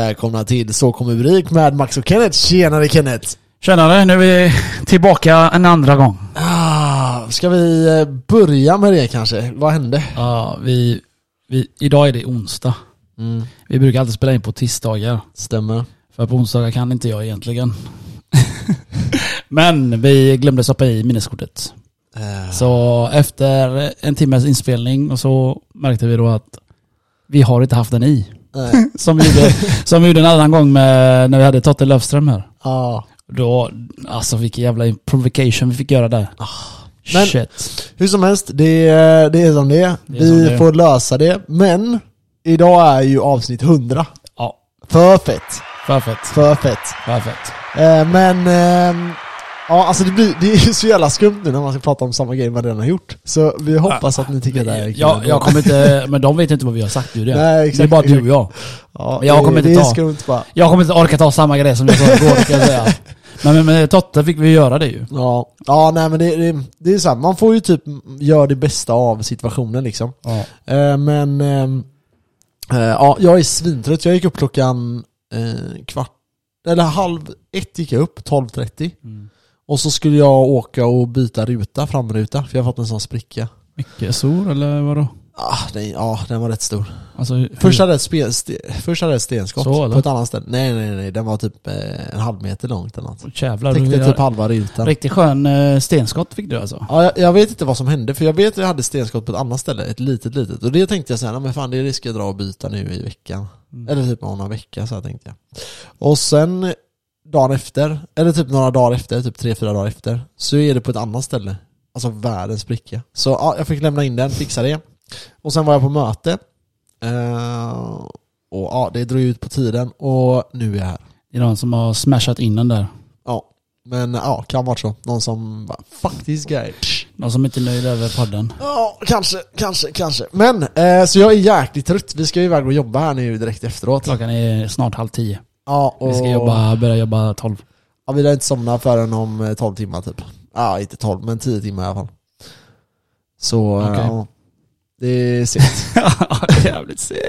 välkomna till Så kommer Ulrik med Max och Kenneth. Tjenare Kenneth! Tjenare, nu är vi tillbaka en andra gång. Ah, ska vi eh, börja med det kanske? Vad hände? Ja, vi, vi, idag är det onsdag. Mm, Vi brukar alltid spela in på tisdagar. stämmer. För på onsdagar kan inte jag egentligen. Men vi glömde stoppa i minneskortet. Eh, Så efter en timmes inspelning och så märkte vi då att vi har inte haft den i. Som vi gjorde, som vi gjorde en annan gång med, när vi hade Totte Löfström här. Ja. Då, alltså vilken jävla provocation vi fick göra där. Men- Shit. Hur som helst, det, är- det är som det är. Det är Vi det får lösa det. Men idag är ju avsnitt 100. Ja, För fett. för fett. För fett. För fett. Eh, men, ehm, ja alltså det, blir, det är ju så jävla skumt nu när man ska prata om samma grej man redan har gjort. Så vi hoppas att ni tycker det är kul. Ja, jag kommer inte, men de vet inte vad vi har sagt ju det. Nej, exakt, det är bara du och jag. ja, jag kommer inte det är ta. skumt bara. Jag kommer inte orka ta samma grej som jag sa igår kan jag säga. Men med, Totte fick vi göra det ju. Ja, ja nej men det, det, det är så här, man får ju typ göra det bästa av situationen liksom. Ja. Eh, men, ehm, eh, ja jag är svintrött. Jag gick upp klockan eh, kvart, eller halv ett gick jag upp, 12.30. Mm. Och så skulle jag åka och byta ruta, framruta, för jag har fått en sån spricka. Mycket sol eller vadå? Ah, den, ja, den var rätt stor. Alltså, hur- Först hade ett, spe, ste, först hade ett stenskott Så, på ett annat ställe. Nej nej nej, den var typ eh, en halv meter långt eller något. Åh, Jävlar. Täckte typ halva rutan. Riktigt skön eh, stenskott fick du alltså. Ja, jag, jag vet inte vad som hände, för jag vet att jag hade stenskott på ett annat ställe, ett litet litet. Och det tänkte jag såhär, men fan det ska jag dra och byta nu i veckan. Mm. Eller typ om några vecka så här tänkte jag. Och sen dagen efter, eller typ några dagar efter, typ tre fyra dagar efter, så är det på ett annat ställe. Alltså världens spricka. Så ja, jag fick lämna in den, fixa det. Och sen var jag på möte. Eh, och ja, det drog ut på tiden och nu är jag här. Det är någon som har smashat in den där. Ja, men ja, kan vara så. Någon som bara 'Fuck this guy' Någon som inte är nöjd över podden. Ja, kanske, kanske, kanske. Men, eh, så jag är jäkligt trött. Vi ska ju iväg och jobba här nu direkt efteråt. Klockan är snart halv tio. Ja, och Vi ska jobba, börja jobba tolv. Ja, vi lär inte somna förrän om eh, 12 timmar typ. Ja, inte 12, men 10 timmar i alla fall. Så, eh, Okej. ja. Det är segt. Jävligt segt.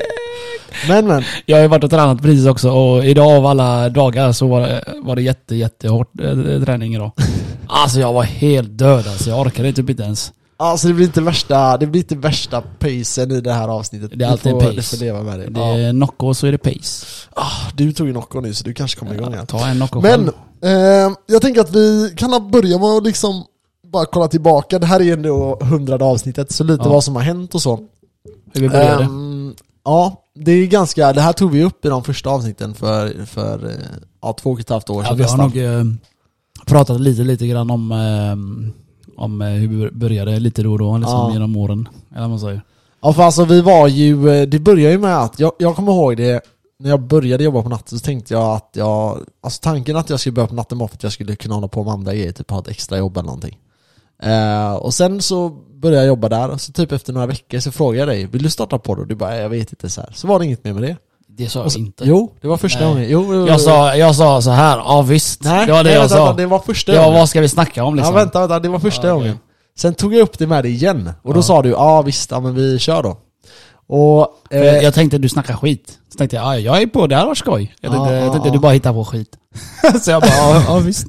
Men men, Jag har ju varit och tränat precis också och idag av alla dagar så var det, var det jätte, jättehårt eh, träning idag. Alltså jag var helt död alltså. Jag orkade typ inte ens. Alltså det blir inte värsta, det blir inte värsta pacen i det här avsnittet. Det är alltid Du får, en pace. Du får leva med det. Det Ja. är Nocco så är det pace. Ah, du tog ju Nocco nu så du kanske kommer igång igen. Ta en Nocco Men, eh, jag tänker att vi kan börja med att liksom bara kolla tillbaka. Det här är ju ändå hundrade avsnittet, så lite Ja. vad som har hänt och så. Hur vi började. Ehm, ja, det är ganska, det här tog vi upp i de första avsnitten för, för eh, ja, två och ett halvt år ja, sedan vi har nästan. nog eh, pratat lite, lite grann om, eh, om eh, hur vi började lite då och då liksom, Ja. genom åren. Eller vad man säger. Ja för alltså vi var ju, eh, det började ju med att, jag, jag kommer ihåg det när jag började jobba på natten så tänkte jag att jag, alltså tanken att jag skulle börja på natten var för att jag skulle kunna hålla på med andra grejer, typ ha ett extra jobb eller någonting. Eh, och sen så började jag jobba där och så typ efter några veckor så frågade jag dig, vill du starta på det? Och du bara, jag vet inte så här. Så var det inget mer med det. Det sa jag så, inte. Jo, det var första Nej. gången. Jo, jo, Jag sa, jag sa så här, ja visst. nej, det var det nej, jag vänta, sa. det var första Ja, gången. vad ska vi snacka om liksom? Ja vänta, vänta, det var första Ja, okej. gången. Sen tog jag upp det med dig igen, och då Ja. sa du ja visst, ja men vi kör då. Och... För Eh, jag, jag tänkte du snackar skit. Så tänkte jag, ja, jag är på, det här var skoj. Jag tänkte, Ja, jag tänkte ja, du ja. bara hittar på skit. så jag bara, ja, ja visst.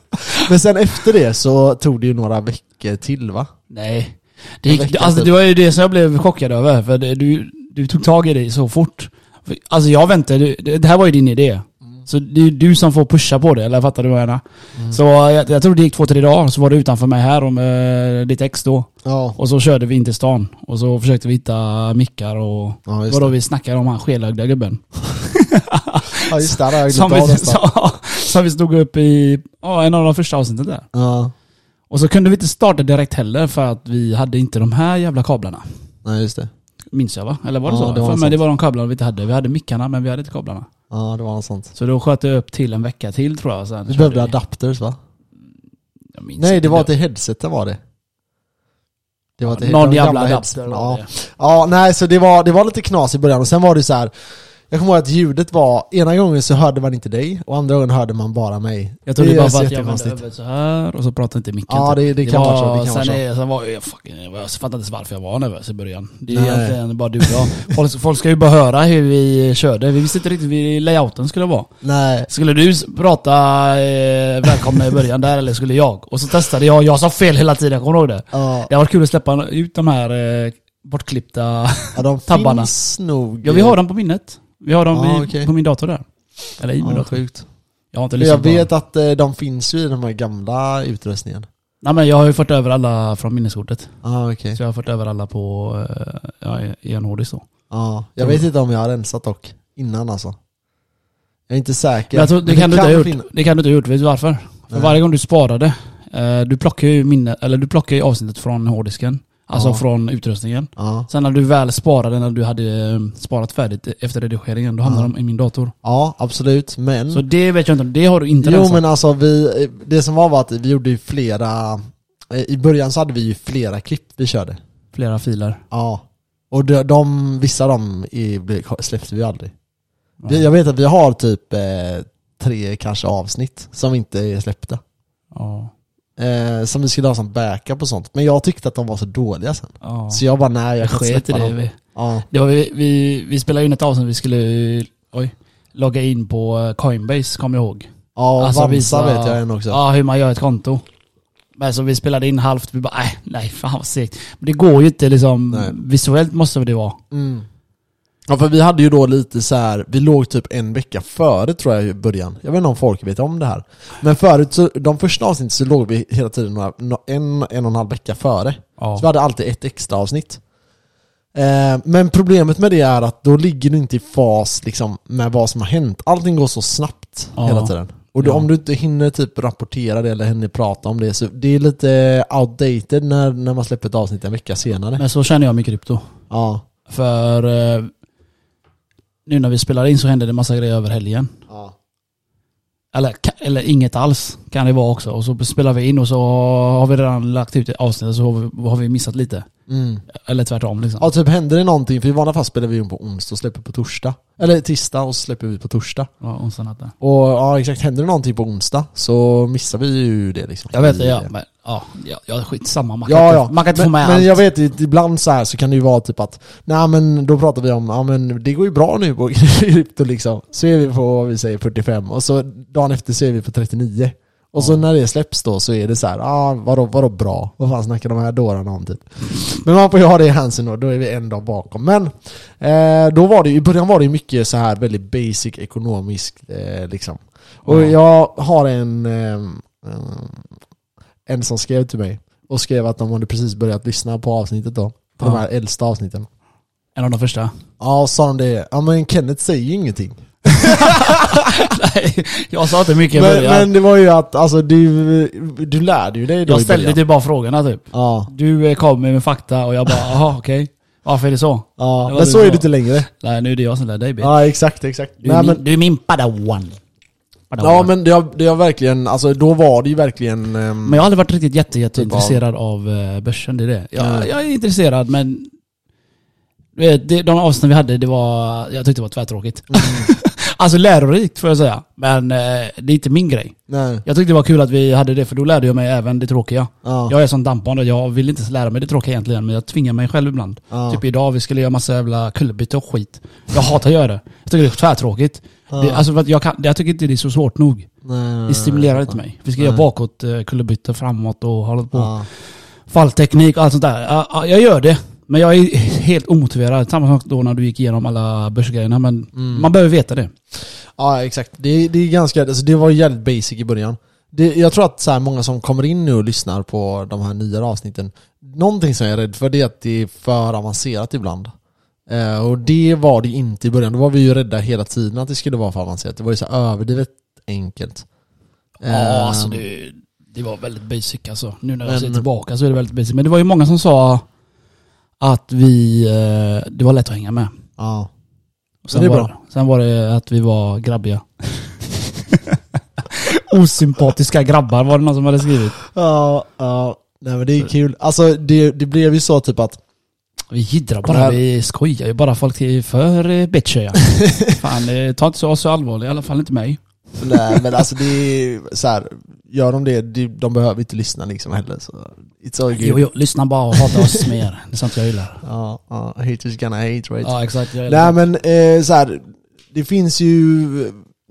men sen efter det så tog det ju några veckor till va? Nej. Det, En gick, vecka alltså, typ. det var ju det som jag blev chockad över. För det, du, du tog tag i det så fort. Alltså jag väntade, du- det, här var ju din idé. Så det är du som får pusha på det, eller fattar du vad jag menar? Så jag, jag tror det gick två, tre dagar, så var du utanför mig här och med ditt ex då. Ja, Och så körde vi in till stan. Och så försökte vi hitta mickar och... ja det. vi snackade om han skelögda gubben? Ja just det, det har Som vi, som, som vi stod upp i ja, en av de första avsnitten där. Ja, Och så kunde vi inte starta direkt heller för att vi hade inte de här jävla kablarna. nej just det. Minns jag va? Eller var det Ja, så? det var mig det var de kablarna vi inte hade. Vi hade mickarna men vi hade inte kablarna. Ja det var något sånt. Så då sköt jag upp till en vecka till tror jag. Sen körde behövde adapters va? Nej det var till headseten var det. Det var till Någon jävla adapter Ja. ja, nej så det var, det var lite knas i början och sen var det så här. Jag kommer ihåg att ljudet var, ena gången så hörde man inte dig och andra gången hörde man bara mig. Jag trodde Det bara är var att jag vände över så här och så pratade inte micken. Ja, typ. det, det kan vara så. Det kan vara sen, så. är, sen var jag, fucking, jag fattade inte varför jag var nervös i början. Det är Nej. egentligen bara du och jag. Folk, folk ska ju bara höra hur vi körde. Vi visste inte riktigt hur layouten skulle vara. Nej. Skulle du prata eh, välkomna i början där eller skulle jag? Och så testade jag, jag sa fel hela tiden, kommer du ihåg det? Ja, Det varit kul att släppa ut de här eh, bortklippta... ja de Tabbarna. finns nog. Ja vi har dem på minnet. Vi har dem Ja, i, okej. på min dator där. Eller i min Ja, dator. sjukt. Jag har inte Jag lyssnat på dem. vet att eh, de finns ju i de här gamla utrustningen. Nej men jag har ju fått över alla från minneskortet. Ja, okej. Så jag har fått över alla på eh, ja, i en hårddisk då. Ja, jag vet inte om jag har rensat dock. Innan alltså. Jag är inte säker. Men jag tror, det, Men kan du inte ha gjort. Det kan du inte ha gjort. Vet du varför? För varje gång du sparade, eh, du plockar ju minne, eller du plockar ju avsnittet från hårddisken. Alltså Ja. från utrustningen. Ja. Sen när du väl sparade, när du hade eh, sparat färdigt efter redigeringen, då hamnar Ja. de i min dator. ja, absolut. Men... Så det vet jag inte, det har du inte jo men alltså vi, det som var var att vi gjorde ju flera, eh, i början så hade vi ju flera klipp vi körde. Flera filer. Ja. Och de, de vissa av dem släppte vi aldrig. Vi, jag vet att vi har typ eh, tre kanske avsnitt som inte är släppta. Ja. Eh, som vi skulle ha som backup och sånt. Men jag tyckte att de var så dåliga sen. ja. Så jag bara nej jag Jag kan inte sket i släppa det. dem. Vi, Ja. det var, vi, vi, vi spelade in ett avsnitt vi skulle, oj, logga in på eh, Coinbase, kommer jag ihåg. Ja, och Alltså, Vansa visa- vet jag en också. Ja, hur man gör ett konto. Men så vi spelade in halvt, vi bara nej, nej fan vad segt. Men det går ju inte liksom, Nej. visuellt måste det vara. Mm. Ja för vi hade ju då lite så här, vi låg typ en vecka före tror jag i början. Jag vet inte om folk vet om det här. Men förut så, de första avsnitten så låg vi hela tiden några, nå- en, en och en halv vecka före. Ja. Så vi hade alltid ett extra avsnitt. Eh, men problemet med det är att då ligger du inte i fas liksom, med vad som har hänt. Allting går så snabbt Ja. hela tiden. Och då, Ja. om du inte hinner typ rapportera det eller hinner prata om det så det är lite outdated när, när man släpper ett avsnitt en vecka senare. Men så känner jag med krypto. Ja. För eh, nu när vi spelar in så händer det massa grejer över helgen. ja. Eller, eller inget alls kan det vara också. Och så spelar vi in och så har vi redan lagt ut ett avsnitt och så har vi, har vi missat lite. Mm. Eller tvärtom liksom. Ja, typ händer det någonting, för i vanliga fall spelar vi in på onsdag och släpper på torsdag. Eller tisdag och så släpper vi på torsdag. Ja, onsdag natt där. Och ja, exakt, händer det någonting på onsdag så missar vi ju det liksom. Jag vet det, ja. Men, ja, ja, skitsamma. Man kan Ja, inte, ja. Man kan inte men, få med men allt. jag vet ibland så här så kan det ju vara typ att Nej men då pratar vi om, ja men det går ju bra nu på krypto liksom Så är vi på, vad vi säger 45 och så dagen efter så är vi på 39 Och så när det släpps då så är det så här, ah, vadå, vadå bra? Vad fan snackar de här dårarna om typ? Men man får ju ha det i handen då, då är vi en dag bakom. Men eh, då var det i början var det mycket så här väldigt basic ekonomiskt eh, liksom. Och Ja. jag har en, eh, eh, en som skrev till mig och skrev att de hade precis börjat lyssna på avsnittet då. På de Ja. här äldsta avsnitten. En av de första. Ja, och sa de det, ja men Kenneth säger ju ingenting. Nej, jag sa inte mycket i Men, början. men det var ju att, alltså du, du lärde ju dig då jag i ställde början. typ bara frågorna typ. Ja, Du eh, kom med fakta och jag bara, jaha okej. Varför är det så? ja. Det var men du så är det inte längre. Nej nu är det jag som lär dig bitch. Ja, exakt, exakt. Du, är Nej, min, men, du är min padawan. padawan. ja men det har, det har verkligen, alltså då var det ju verkligen... ehm, Men jag har aldrig varit riktigt jätte, jätte Typ av- eh, börsen, det är det. Jag, Nej. jag är intresserad men... du vet, det, de avsnitt vi hade, det var, jag tyckte det var tvärtråkigt. Alltså lärorikt får jag säga. Men eh, det är inte min grej. nej, Jag tyckte det var kul att vi hade det, för då lärde jag mig även det tråkiga. ja, Jag är som dampbarn och jag vill inte lära mig det tråkiga egentligen, men jag tvingar mig själv ibland. ja, Typ idag, vi skulle göra massa jävla kullerbyte och skit. Jag hatar att göra det. Jag tycker det är tvärtråkigt. ja. Det, alltså för att jag, kan, jag tycker inte det är så svårt nog. nej, Det stimulerar inte mig. Vi ska Nej. göra bakåt eh, kullerbyte framåt och hålla på. Ja, Fallteknik och allt sånt där. Ja, ja, jag gör det. Men jag är helt omotiverad. Samma sak då när du gick igenom alla börsgrejerna. Men mm. man behöver veta det. ja exakt. Det, det är ganska, alltså det var jävligt basic i början. Det, jag tror att så många som kommer in nu och lyssnar på de här nyare avsnitten, någonting som jag är rädd för det är att det är för avancerat ibland. Eh, och det var det inte i början. Då var vi ju rädda hela tiden att det skulle vara för avancerat. Det var ju så överdrivet enkelt. Ja, Eh, alltså det, det var väldigt basic alltså. Nu när jag Men- ser tillbaka så är det väldigt basic. Men det var ju många som sa att vi, eh, det var lätt att hänga med. Ja. Och Sen, det är var, bra. sen var det att vi var grabbiga. Osympatiska grabbar var det någon som hade skrivit. Ja, ja. Nej men det är kul. Alltså det, det blev ju så typ att Vi jiddrar bara, här- vi skojar ju bara folk till för eh, bitchiga. Fan, eh, ta inte så, så allvarligt, i alla fall inte mig. Nej men alltså det är så här, gör de det, de, behöver inte lyssna liksom heller så It's all good. Jo, jo, lyssna bara och hata oss mer. Det är sånt jag gillar. Ja, ja, haters gonna hate right? Ja, exakt. Jag Nej men eh, så här, det finns ju,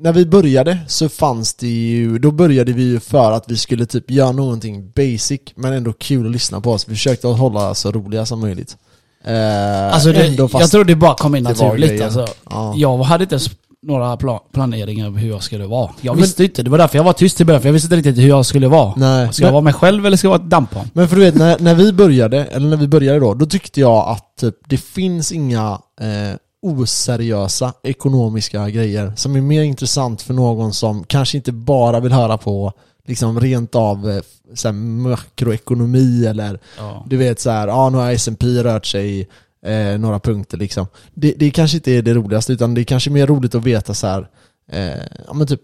när vi började så fanns det ju, då började vi ju för att vi skulle typ göra någonting basic men ändå kul att lyssna på oss. Vi försökte att hålla så roliga som möjligt. Eh, Alltså det, jag tror det bara kom in naturligt alltså. ja. Jag hade inte ens några pla planeringar över hur jag skulle vara. Jag Men- visste inte, det var därför jag var tyst i början, för jag visste inte riktigt hur jag skulle vara. Nej, Ska jag men, vara mig själv eller ska jag vara ett dampbarn? men för du vet, när, när vi började, eller när vi började då, då tyckte jag att typ, det finns inga eh, oseriösa ekonomiska grejer som är mer intressant för någon som kanske inte bara vill höra på liksom rent av eh, så här, makroekonomi eller Ja. du vet så här, ja nu har S&P rört sig eh, några punkter liksom. Det, det kanske inte är det roligaste utan det är kanske mer roligt att veta så här, eh, ja men typ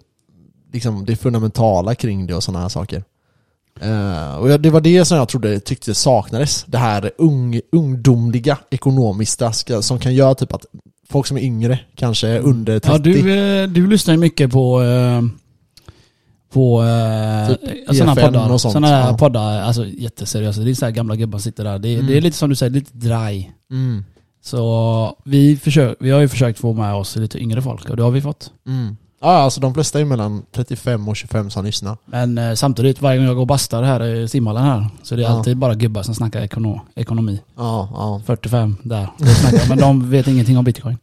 liksom det fundamentala kring det och sådana här saker. Eh, och det var det som jag trodde tyckte saknades. Det här ung, ungdomliga ekonomiska ska, som kan göra typ att folk som är yngre, kanske under 30. Ja, du, eh, du lyssnar ju mycket på eh, på eh, Typ sådana EFN poddar. och sånt, Sådana ja. poddar, alltså jätteseriösa. Det är så här gamla gubbar sitter där. Det, Mm. det är lite som du säger, lite dry. Mm. Så vi, försök, vi har ju försökt få med oss lite yngre folk och det har vi fått. Mm. Ja, alltså de flesta är mellan 35 och 25 som lyssnar. Men eh, samtidigt, varje gång jag går och bastar här i simhallen här, så det är Ja. alltid bara gubbar som snackar ekono, ekonomi. Ja, ja. 45 där. Men de vet ingenting om bitcoin.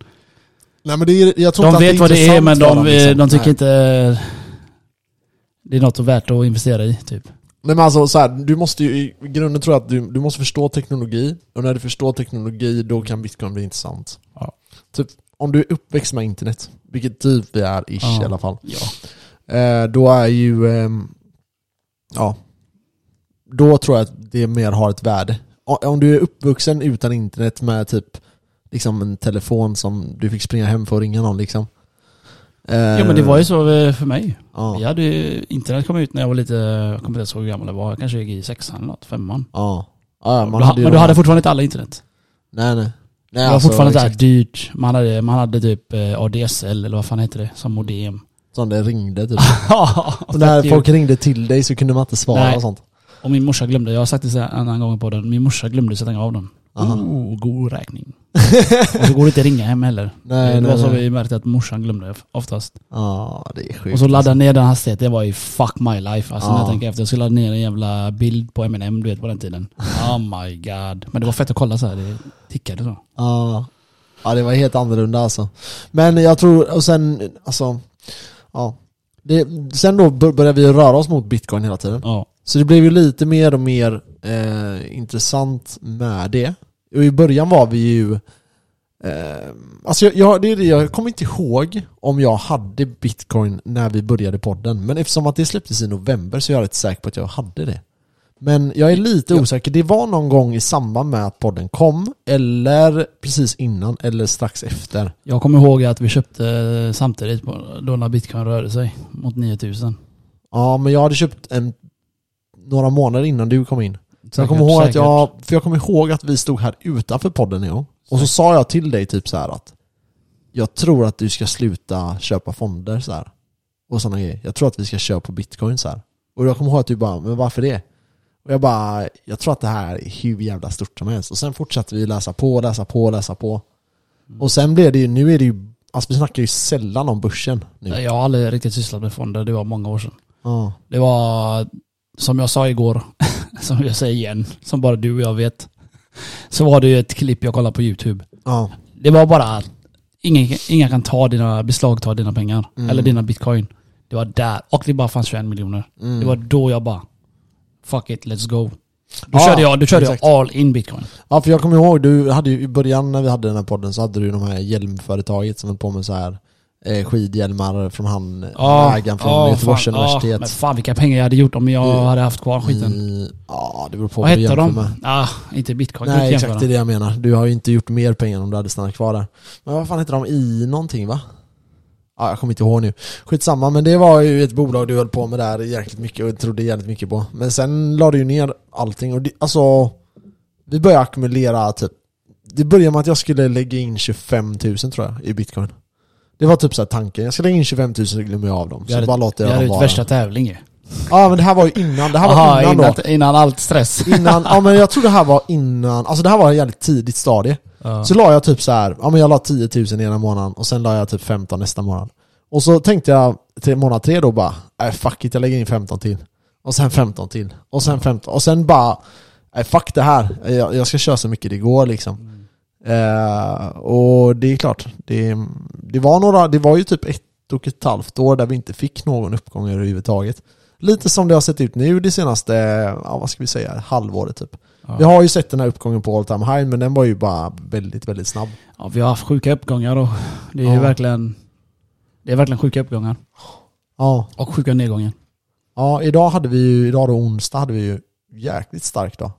Nej men det är, jag tror De vet vad det är men de, liksom. de tycker Nej. inte det är något värt att investera i typ. Nej men alltså så här, du måste ju, i grunden tror jag att du, du måste förstå teknologi, och när du förstår teknologi då kan bitcoin bli intressant. Ja. Typ, om du är uppväxt med internet, vilket typ vi är ish Ja. i alla fall. Ja. Eh, då är ju, ehm, ja, då tror jag att det mer har ett värde. Om du är uppvuxen utan internet med typ liksom en telefon som du fick springa hem för att ringa någon liksom. Eh, ja men det var ju så eh, för mig. Ja, Jag hade internet kom ut när jag var lite, jag kommer inte ens ihåg hur gammal jag var, jag kanske gick i sexan eller något, femman. ja. ja, man hade men du hade fortfarande inte alla internet. Nej nej. nej Det var alltså, fortfarande såhär dyrt. Man hade, man hade typ eh, ADSL eller vad fan heter det? Som modem. Som det ringde typ. Ja, när folk ringde till dig så kunde man inte svara Nej. och sånt. Och min morsa glömde, jag har sagt det en annan gång på den, min morsa glömde stänga av den. Aha. Oh, god räkning. och så går det inte att ringa hem heller. Nej, det nej, var så nej. vi märkte att morsan glömde oftast. Ja, det är sjukt. Och så ladda ner den hastigheten, det var ju fuck my life. Alltså när Ja. jag tänker efter, jag skulle ladda ner en jävla bild på M&M du vet på den tiden. Oh my god. Men det var fett att kolla så här. det tickade så. Ja. ja, det var helt annorlunda alltså. Men jag tror, och sen, alltså, ja. Det, sen då bör- började vi röra oss mot bitcoin hela tiden. Ja. Så det blev ju lite mer och mer eh, intressant med det. Och i början var vi ju eh, Alltså jag, jag, det är det, jag kommer inte ihåg om jag hade bitcoin när vi började podden. Men eftersom att det släpptes i november så är jag rätt säker på att jag hade det. Men jag är lite osäker. Det var någon gång i samband med att podden kom, eller precis innan, eller strax efter. Jag kommer ihåg att vi köpte samtidigt då när bitcoin rörde sig mot 9000. Ja, men jag hade köpt en, några månader innan du kom in. Jag kommer ihåg att jag, för jag kommer ihåg att vi stod här utanför podden en gång. Och så sa jag till dig typ så här att jag tror att du ska sluta köpa fonder så här. Och sådana grejer. Jag tror att vi ska köpa bitcoin så här. Och jag kommer ihåg att du bara, men varför det? Och jag bara, jag tror att det här är hur jävla stort som helst. Och sen fortsatte vi läsa på, läsa på, läsa på. Och sen blev det ju, nu är det ju, alltså vi snackar ju sällan om börsen nu. Jag har aldrig riktigt sysslat med fonder, det var många år sedan. Ja. Det var, som jag sa igår, som jag säger igen, som bara du och jag vet. Så var det ju ett klipp jag kollade på YouTube. Ja. Det var bara att ingen, ingen kan ta dina, beslagta dina pengar. Mm. Eller dina bitcoin. Det var där. Och det bara fanns 21 miljoner. Mm. Det var då jag bara, fuck it, let's go. Då Ja, körde jag, då körde exakt. jag all in bitcoin. Ja för jag kommer ihåg, du hade ju i början när vi hade den här podden så hade du de här hjälmföretaget som höll på med så här eh, skidhjälmar från han, ägaren från ja, Göteborgs fan, universitet. Ja, men fan vilka pengar jag hade gjort om jag Mm. hade haft kvar skiten. I, ja det beror på Vad vad hette de? med. Ah, inte bitcoin. Nej exakt, det är det jag menar. Du har ju inte gjort mer pengar om du hade stannat kvar där. Men vad fan heter de? I någonting va? Ja, jag kommer inte ihåg nu. Skitsamma, men det var ju ett bolag du höll på med där jäkligt mycket och trodde jävligt mycket på. Men sen la du ju ner allting och det, alltså Vi började ackumulera typ det började med att jag skulle lägga in 25 000 tror jag i bitcoin. Det var typ så tanken, jag ska lägga in 25 000 så glömmer jag av dem. Så hade, bara låter jag dem vara. värsta tävling ju. Ja men det här var ju innan, det här var Aha, innan, innan, då. innan allt stress. Innan, ja men jag tror det här var innan, alltså det här var ett jävligt tidigt stadie. Ja. Så la jag typ så här, ja men jag la 10 000 ena månaden och sen la jag typ 15 nästa månad. Och så tänkte jag till månad tre då bara, nej fuck it, jag lägger in 15 till. Och sen 15 till. Och sen 15. Och sen bara, nej fuck det här. Jag, jag ska köra så mycket det går liksom. Eh, och det är klart, det, det var några, det var ju typ ett och ett halvt år där vi inte fick någon uppgång överhuvudtaget. Lite som det har sett ut nu det senaste, ja vad ska vi säga, halvåret typ. Ja. Vi har ju sett den här uppgången på all time high men den var ju bara väldigt, väldigt snabb. Ja, vi har haft sjuka uppgångar och det är Ja. verkligen Det är verkligen sjuka uppgångar. Ja, Och sjuka nedgångar. ja idag hade vi ju, idag då onsdag hade vi ju jäkligt starkt då.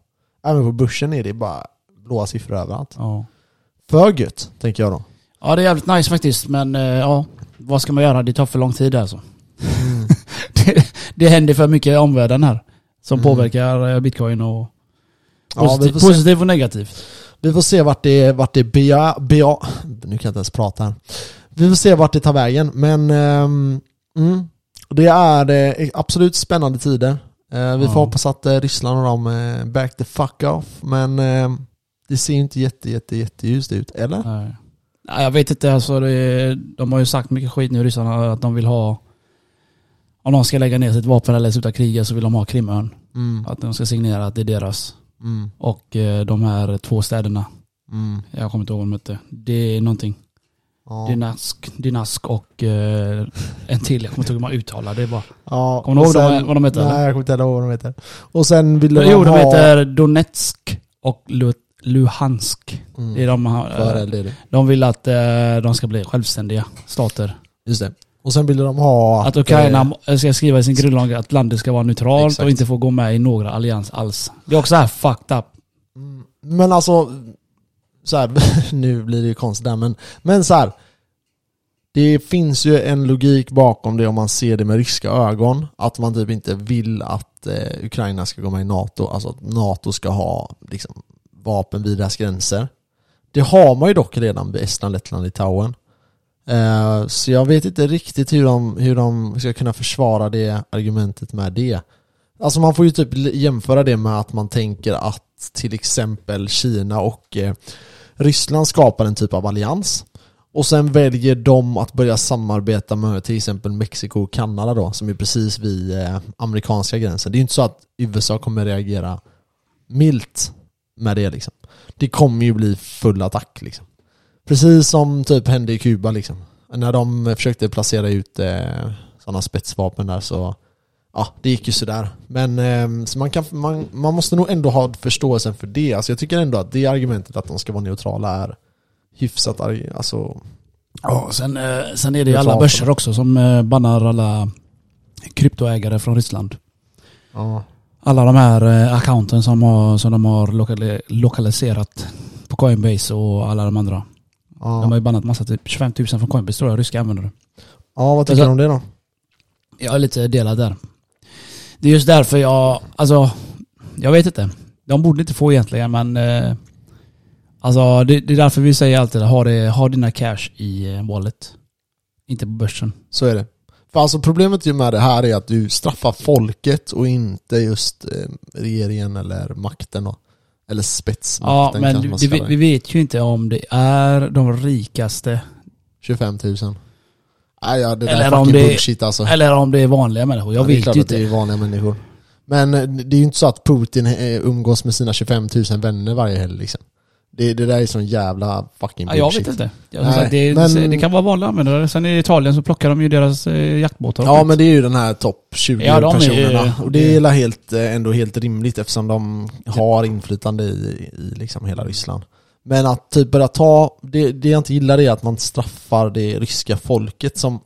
Även på börsen är det bara blåa siffror överallt. Ja. För gött, tänker jag då. ja, det är jävligt nice faktiskt men eh, ja, vad ska man göra? Det tar för lång tid alltså. Mm. det, det händer för mycket i omvärlden här. Som Mm. påverkar eh, bitcoin och Ja, vi positivt, får och negativt. Vi får se vart det, vart det bea, bea, nu kan jag inte ens prata här. Vi får se vart det tar vägen, men ehm, mm, det är eh, absolut spännande tider. Eh, vi får Ja. hoppas att eh, Ryssland och de back the fuck off, men eh, det ser inte jätte, jätte, jätteljust ut, eller? Nej. Nej, jag vet inte, alltså det, de har ju sagt mycket skit nu ryssarna att de vill ha om de ska lägga ner sitt vapen eller sluta kriga så vill de ha Krimön. Mm, Att de ska signera att det är deras. mm, Och eh, de här två städerna, mm, jag kommer inte ihåg vad de hette. Det är någonting. ja. Dynask, Dynask och eh, en till, jag kommer inte ihåg hur man uttalar det bara. Ja, Kommer du ihåg de- vad de heter, Nej, jag kommer inte ihåg vad de heter. Och sen ville Jo, de de ha... heter Donetsk och Lu- Luhansk. Mm, Det är de, har, eh, eld är det. de vill att eh, de ska bli självständiga stater. Just det. Och sen ville de ha Att eh, Ukraina ska skriva i sin grundlag att landet ska vara neutralt Exakt. och inte få gå med i några allians alls. Det är också här fucked up. Mm, Men alltså, så här, nu blir det ju konstigt där men, men så här. Det finns ju en logik bakom det om man ser det med ryska ögon. Att man typ inte vill att eh, Ukraina ska gå med i NATO. Alltså att NATO ska ha liksom, vapen vid deras gränser. Det har man ju dock redan vid Estland, Lettland, Litauen. Eh, så jag vet inte riktigt hur de, hur de ska kunna försvara det argumentet med det. Alltså man får ju typ jämföra det med att man tänker att till exempel Kina och eh, Ryssland skapar en typ av allians. Och sen väljer de att börja samarbeta med till exempel Mexiko och Kanada då, som är precis vid eh, amerikanska gränsen. Det är ju inte så att USA kommer reagera milt med det liksom. Det kommer ju bli full attack liksom. Precis som typ hände i Kuba liksom. När de försökte placera ut eh, sådana spetsvapen där så Ja, det gick ju sådär. Men eh, så man, kan, man, man måste nog ändå ha förståelsen för det. Alltså jag tycker ändå att det argumentet att de ska vara neutrala är hyfsat alltså, Ja, sen, eh, sen är det ju alla börser också som eh, bannar alla kryptoägare från Ryssland. ja. Alla de här eh, accounten som, har, som de har lokali- lokaliserat på Coinbase och alla de andra. De har Ja. ju bannat massa, typ 25 000 från Coinbase tror jag, ryska användare. ja, vad tycker Alltså- du om det då? Jag är lite delad där. Det är just därför jag, alltså, jag vet inte. De borde inte få egentligen men eh, Alltså det, det är därför vi säger alltid ha, det, ha dina cash i eh, wallet. Inte på börsen. Så är det. För alltså problemet ju med det här är att du straffar folket och inte just eh, regeringen eller makten då. Eller Ja spetsmakten men kanske man vi, vi det. vet ju inte om det är de rikaste 25 000. Nej ja, det där Eller är om fucking det- bullshit alltså. eller om det är vanliga människor. Jag Ja, det vet ju att det inte. är vanliga människor. Men eh, det är ju inte så att Putin eh, umgås med sina 25 000 vänner varje helg liksom. Det, det där är sån jävla fucking Ja, jag bullshit. vet inte. Jag, Nej, sagt, det, men- det kan vara vanliga användare. Sen i Italien så plockar de ju deras eh, jaktbåtar. Ja men det är ju den här topp 20 Ja, de är personerna. och det är helt, eh, ändå helt rimligt eftersom de har inflytande i, i liksom hela Ryssland. Men att typ börja ta, det, det jag inte gillar är att man straffar det ryska folket som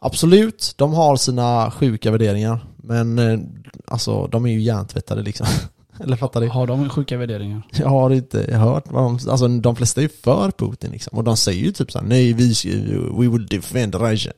Absolut, de har sina sjuka värderingar. Men eh, alltså de är ju hjärntvättade liksom. Eller fattar du? Har de sjuka värderingar? Jag har inte hört vad de, alltså de flesta är ju för Putin liksom. Och de säger ju typ såhär, nej vi, we will defend Russia.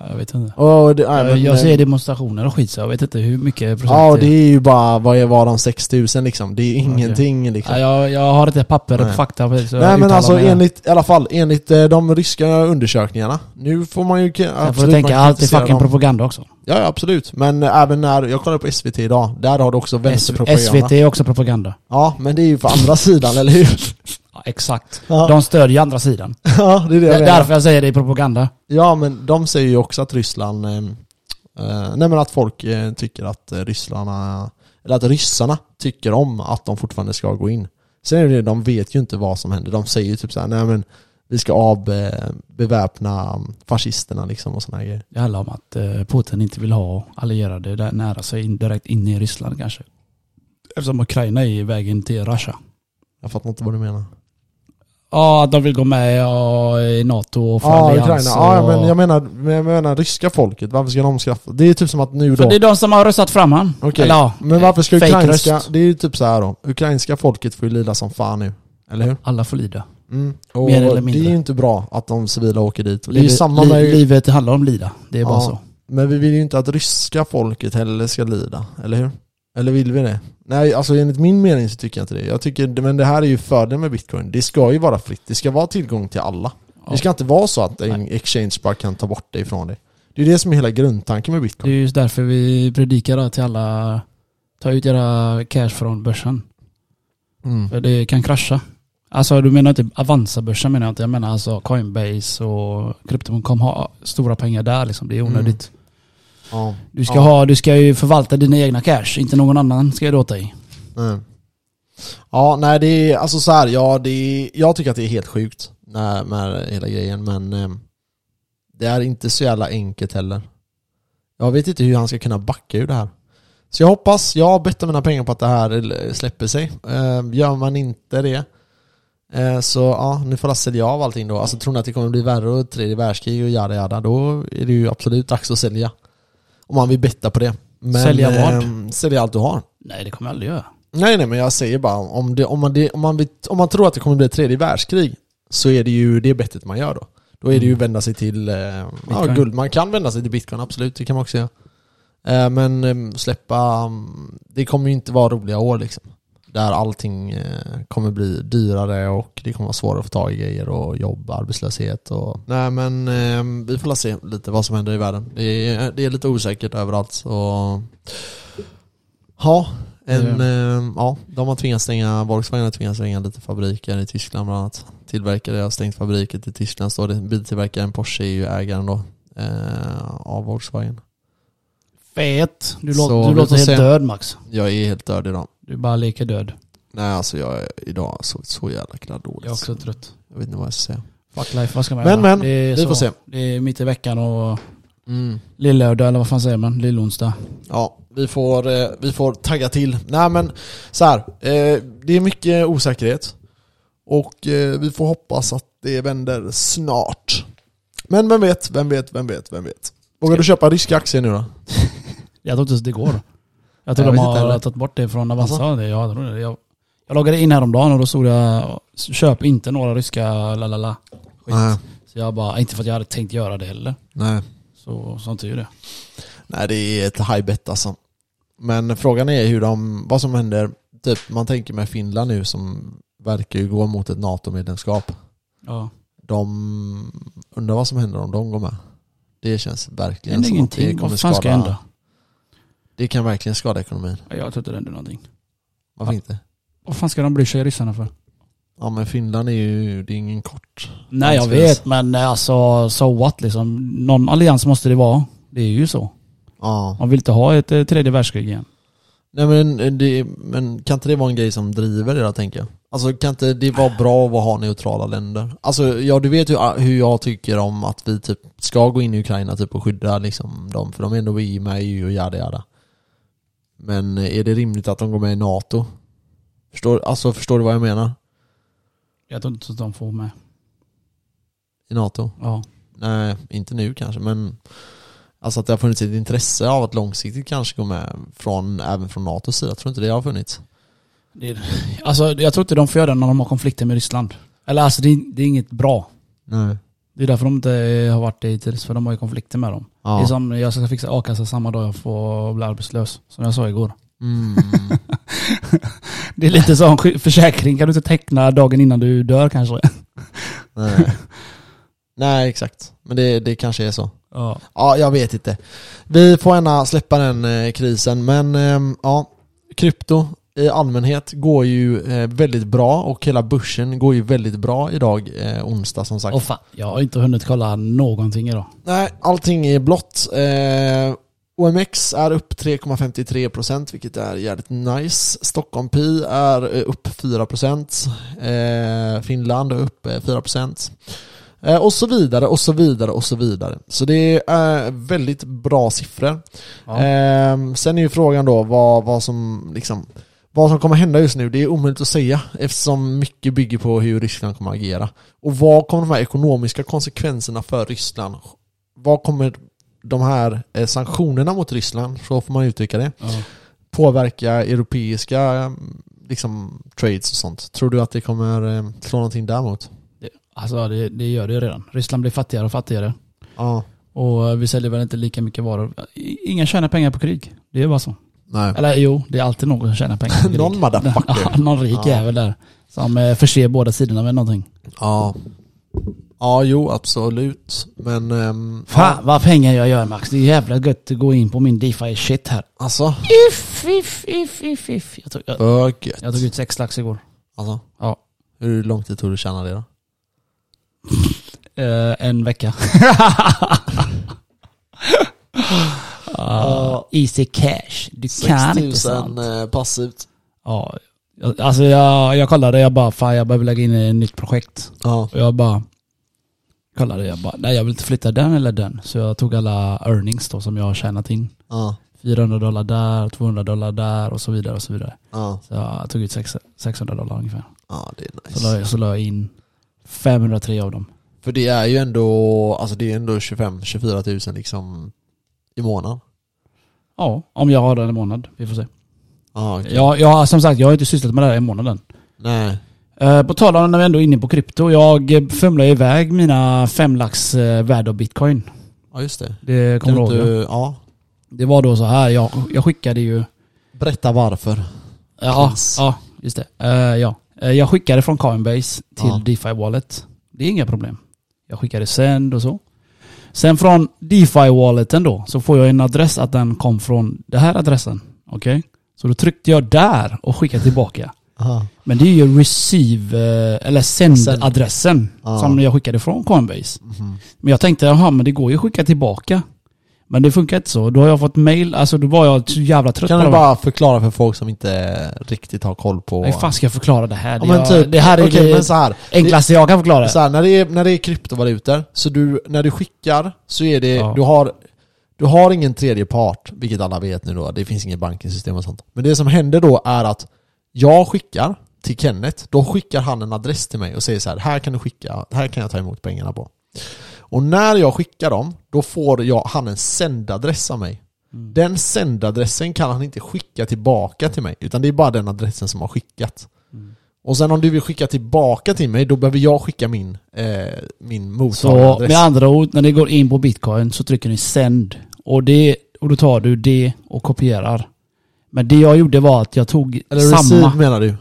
Ja, Jag vet inte. Och det, nej, Jag, men, jag ser demonstrationer och skit så jag vet inte hur mycket procent Ja det är ju bara, vad är- var de 6000 liksom? Det är ingenting liksom. Ja, jag, jag har inte papper och fakta på det, jag Nej men alltså mig enligt, i alla fall enligt eh, de ryska undersökningarna. Nu får man ju Sen får du tänka allt är fucking dem. propaganda också. Ja, absolut. Men eh, även när, jag kollade på SVT idag, där har du också vänsterpropaganda. SVT är också propaganda. Ja, men det är ju på andra sidan, eller hur? Ja, exakt. Ja, De stödjer andra sidan. ja det är det jag Det är menar. därför jag säger det är propaganda. Ja, men de säger ju också att Ryssland, eh, eh, nej men att folk eh, tycker att eh, ryssarna, eller att ryssarna tycker om att de fortfarande ska gå in. Sen är det, de vet ju inte vad som händer. De säger ju typ såhär, nej men vi ska av, eh, beväpna fascisterna liksom och här grejer. Det handlar om att eh, Putin inte vill ha allierade där nära sig direkt in i Ryssland kanske. Eftersom Ukraina är vägen till Russia. Jag fattar inte vad du menar. Ja, att de vill gå med i NATO och få Ja. Ukraina. Ja, och... men jag menar, men jag menar ryska folket, varför ska de skaffa? Det är typ som att nu För då... det är de som har röstat fram han. Okej, Eller ja, men varför ska ukrainska... röst. Det är ju typ så här då. Ukrainska folket får ju lida som fan nu. Eller hur? Alla får lida. Mm. Och Mer eller det mindre. är ju inte bra att de civila åker dit. Det är ju Livet- samma li- med... Livet handlar om lida. Det är bara Ja. så. Men vi vill ju inte att ryska folket heller ska lida, eller hur? Eller vill vi det? Nej, alltså enligt min mening så tycker jag inte det. Jag tycker, men det här är ju fördelen med bitcoin. Det ska ju vara fritt. Det ska vara tillgång till alla. Ja. Det ska inte vara så att en exchange bara kan ta bort det ifrån dig. Det är det som är hela grundtanken med Det bitcoin. är just därför vi predikar till alla, ta ut era cash från börsen. Mm. För det kan krascha. Alltså du menar inte Avanza-börsen menar jag inte. Jag menar alltså Coinbase och Crypto.com har stora pengar där liksom. Det är onödigt. Ja. Du ska Ja. ha, du ska ju förvalta dina egna cash. Inte någon annan ska göra det åt dig. Nej. Ja, nej det är alltså så här, ja det är, jag tycker att det är helt sjukt med, med hela grejen men eh, det är inte så jävla enkelt heller. Jag vet inte hur han ska kunna backa ur det här. Så jag hoppas, jag bettar mina pengar på att det här släpper sig. Eh, gör man inte det så ja, nu får jag sälja av allting då. Alltså tror ni att det kommer bli värre och tredje världskrig och jada jada, då är det ju absolut dags att sälja. Om man vill betta på det. Men, Sälja vad? eh, sälja allt du har. Nej det kommer jag aldrig göra. Nej nej men jag säger bara om, det, om, man, det, om, man, vet- om man tror att det kommer bli tredje världskrig så är det ju det bettet man gör då. Då är det ju Mm. vända sig till eh, ja, guld. Man kan vända sig till bitcoin, absolut. Det kan man också göra. Eh, men eh, släppa... um, Det kommer ju inte vara roliga år liksom. Där allting eh, kommer bli dyrare och det kommer vara svårare att få tag i grejer och jobb, arbetslöshet och... Nej men eh, vi får se lite vad som händer i världen. Det är, det är lite osäkert överallt så... Ja, en, eh, ja, de har tvingats stänga, Volkswagen har tvingats stänga lite fabriker i Tyskland bland annat. Tillverkare har stängt fabriker i Tyskland står det. Biltillverkaren Porsche är ju ägaren då eh, av Volkswagen. Fet. Du, låter, du låter helt se. död Max. Jag är helt död idag. Du bara leker död. Nej alltså jag är idag så, så jävla kladddåligt. Jag är också trött. Jag vet inte vad jag ska säga. Fuck life, vad ska man Men, göra? men, är vi så. får se. Det är mitt i veckan och Mm. lillördag eller vad fan säger man? Lillonsdag. Ja, vi får, eh, vi får tagga till. Nej men så här, eh, det är mycket osäkerhet. Och eh, vi får hoppas att det vänder snart. Men vem vet, vem vet, vem vet, vem vet. Vågar du köpa ryska aktier nu då? Jag tror inte det går. Jag tror Jag de har tagit bort det från Avanza. Alltså? Det, jag. Jag, jag loggade in häromdagen och då stod jag köp inte några ryska lalala. Skit. Nej. Så jag bara, inte för att jag hade tänkt göra det heller. Nej. Så sånt är ju det. Nej det är ett high bet alltså. Men frågan är hur de, vad som händer, typ man tänker med Finland nu som verkar ju gå mot ett NATO-medlemskap. Ja. De undrar vad som händer om de går med. Det känns verkligen som att det kommer Vad fan ska hända? Det kan verkligen skada ekonomin. Jag tror inte det händer någonting. Varför inte? Vad fan ska de bry sig ryssarna för? Ja men Finland är ju, det är ingen kort. Nej jag vet men alltså so what liksom. Någon allians måste det vara. Det är ju så. Ja. Man vill inte ha ett eh, tredje världskrig igen. Nej men, eh, det, men kan inte det vara en grej som driver det då tänker jag? Alltså kan inte det vara bra att ha neutrala länder? Alltså ja du vet hur, hur jag tycker om att vi typ ska gå in i Ukraina typ och skydda liksom dem, för de är ändå med i EU och jada jada. Men är det rimligt att de går med i NATO? Förstår, alltså förstår du vad jag menar? Jag tror inte att de får med. I NATO? Ja. Nej, inte nu kanske men Alltså att det har funnits ett intresse av att långsiktigt kanske gå med från, även från NATOs sida, jag tror inte det har funnits. Det är, alltså jag tror inte de får göra det när de har konflikter med Ryssland. Eller alltså det är, det är inget bra. Nej. Det är därför de inte har varit det hittills, för de har ju konflikter med dem. Det är Ja. som, jag ska fixa a-kassa samma dag jag får bli arbetslös. Som jag sa igår. Mm. Det är lite som försäkring, kan du inte teckna dagen innan du dör kanske? Nej. Nej, exakt. Men det, det kanske är så. Ja. Ja, jag vet inte. Vi får gärna släppa den eh, krisen, men ehm, ja, krypto i allmänhet går ju eh, väldigt bra och hela börsen går ju väldigt bra idag, eh, onsdag som sagt. Åh fan, jag har inte hunnit kolla någonting idag. Nej, allting är blått. Eh, OMX är upp 3,53% vilket är jävligt nice. Stockholm Pi är eh, upp 4%. Eh, Finland är upp eh, 4%. Eh, och så vidare, och så vidare, och så vidare. Så det är väldigt bra siffror. Ja. Sen är ju frågan då vad, vad som liksom vad som kommer hända just nu, det är omöjligt att säga eftersom mycket bygger på hur Ryssland kommer att agera. Och vad kommer de här ekonomiska konsekvenserna för Ryssland vad kommer de här eh, sanktionerna mot Ryssland, så får man uttrycka det, Ja. påverka europeiska eh, liksom, trades och sånt? Tror du att det kommer eh, slå någonting däremot? Det, alltså det, det gör det ju redan. Ryssland blir fattigare och fattigare. Ja. Och eh, vi säljer väl inte lika mycket varor. Ingen tjänar pengar på krig. Det är bara så. Nej. Eller jo, det är alltid någon som tjänar pengar. Någon motherfucker. Ja, någon rik Ja. jävel där. Som eh, förser båda sidorna med någonting. Ja. Ja, jo absolut. Men... ehm, Fan ja, vad pengar jag gör Max. Det är jävla gött att gå in på min DeFi shit här. alltså. If, if, if, if, if. Jag tog, jag, jag tog ut sex lax igår. Alltså. Ja. Hur lång tid tog det att tjäna det då? Eh, en vecka. Uh, easy cash. Du kan inte sånt. 6000 eh, passivt. Ja, alltså jag, jag kollade, jag bara fan jag behöver lägga in ett nytt projekt. Ja. Och jag bara kollade, jag bara nej jag vill inte flytta den eller den. Så jag tog alla earnings då som jag har tjänat in. Ja. 400 dollar där, 200 dollar där och så vidare och så vidare. Ja. Så jag tog ut sex- 600 dollar ungefär. Ja, det är Så la, nice. jag- så la jag in 503 av dem. För det är ju ändå, alltså det är ändå 25-24 000 liksom i månaden. Ja, om jag har den en månad. Vi får se. Ja, okej. Jag, jag, som sagt, jag har inte sysslat med det här i månaden. Nej. Eh, på tal om när vi ändå är inne på krypto. Jag eh, fumlar iväg mina fem lax eh, värde av bitcoin. Ja, just det. Det kommer du ihåg? ja. Det var då så här, jag, jag skickade ju... Berätta varför. Ja, ja just det. Eh, ja. Jag skickade från Coinbase till Ja. DeFi Wallet. Det är inga problem. Jag skickade send och så. Sen från DeFi Walleten då, så får jag en adress att den kom från den här adressen. Okej? Så då tryckte jag där och skickade tillbaka. Aha. Men det är ju receive, eh, eller send-adressen Ja. som jag skickade från Coinbase. Mhm. Men jag tänkte, jaha men det går ju att skicka tillbaka. Men det funkar inte så. Då har jag fått mail, alltså då var jag så jävla trött Kan du bara förklara för folk som inte riktigt har koll på... Hur fan ska jag förklara det här? Ja, Det, jag, typ, det här är okej, det men så här. enklaste jag kan förklara. Så här, när, det är, när det är kryptovalutor, så du, när du skickar så är det, Ja. du har du har ingen tredje part, vilket alla vet nu då, det finns inget bankingsystem och sånt. Men det som händer då är att jag skickar till Kenneth, då skickar han en adress till mig och säger så här, här kan du skicka, här kan jag ta emot pengarna på. Och när jag skickar dem, då får jag, han en sändadress av mig. Mm. Den sändadressen kan han inte skicka tillbaka till mig, utan det är bara den adressen som har skickat. Mm. Och sen om du vill skicka tillbaka till mig, då behöver jag skicka min, eh, min Så mottagaradress. med andra ord, när det går in på bitcoin så trycker ni send. Och, det, och då tar du det och kopierar. Men det jag gjorde var att jag tog Eller samma... receive menar du?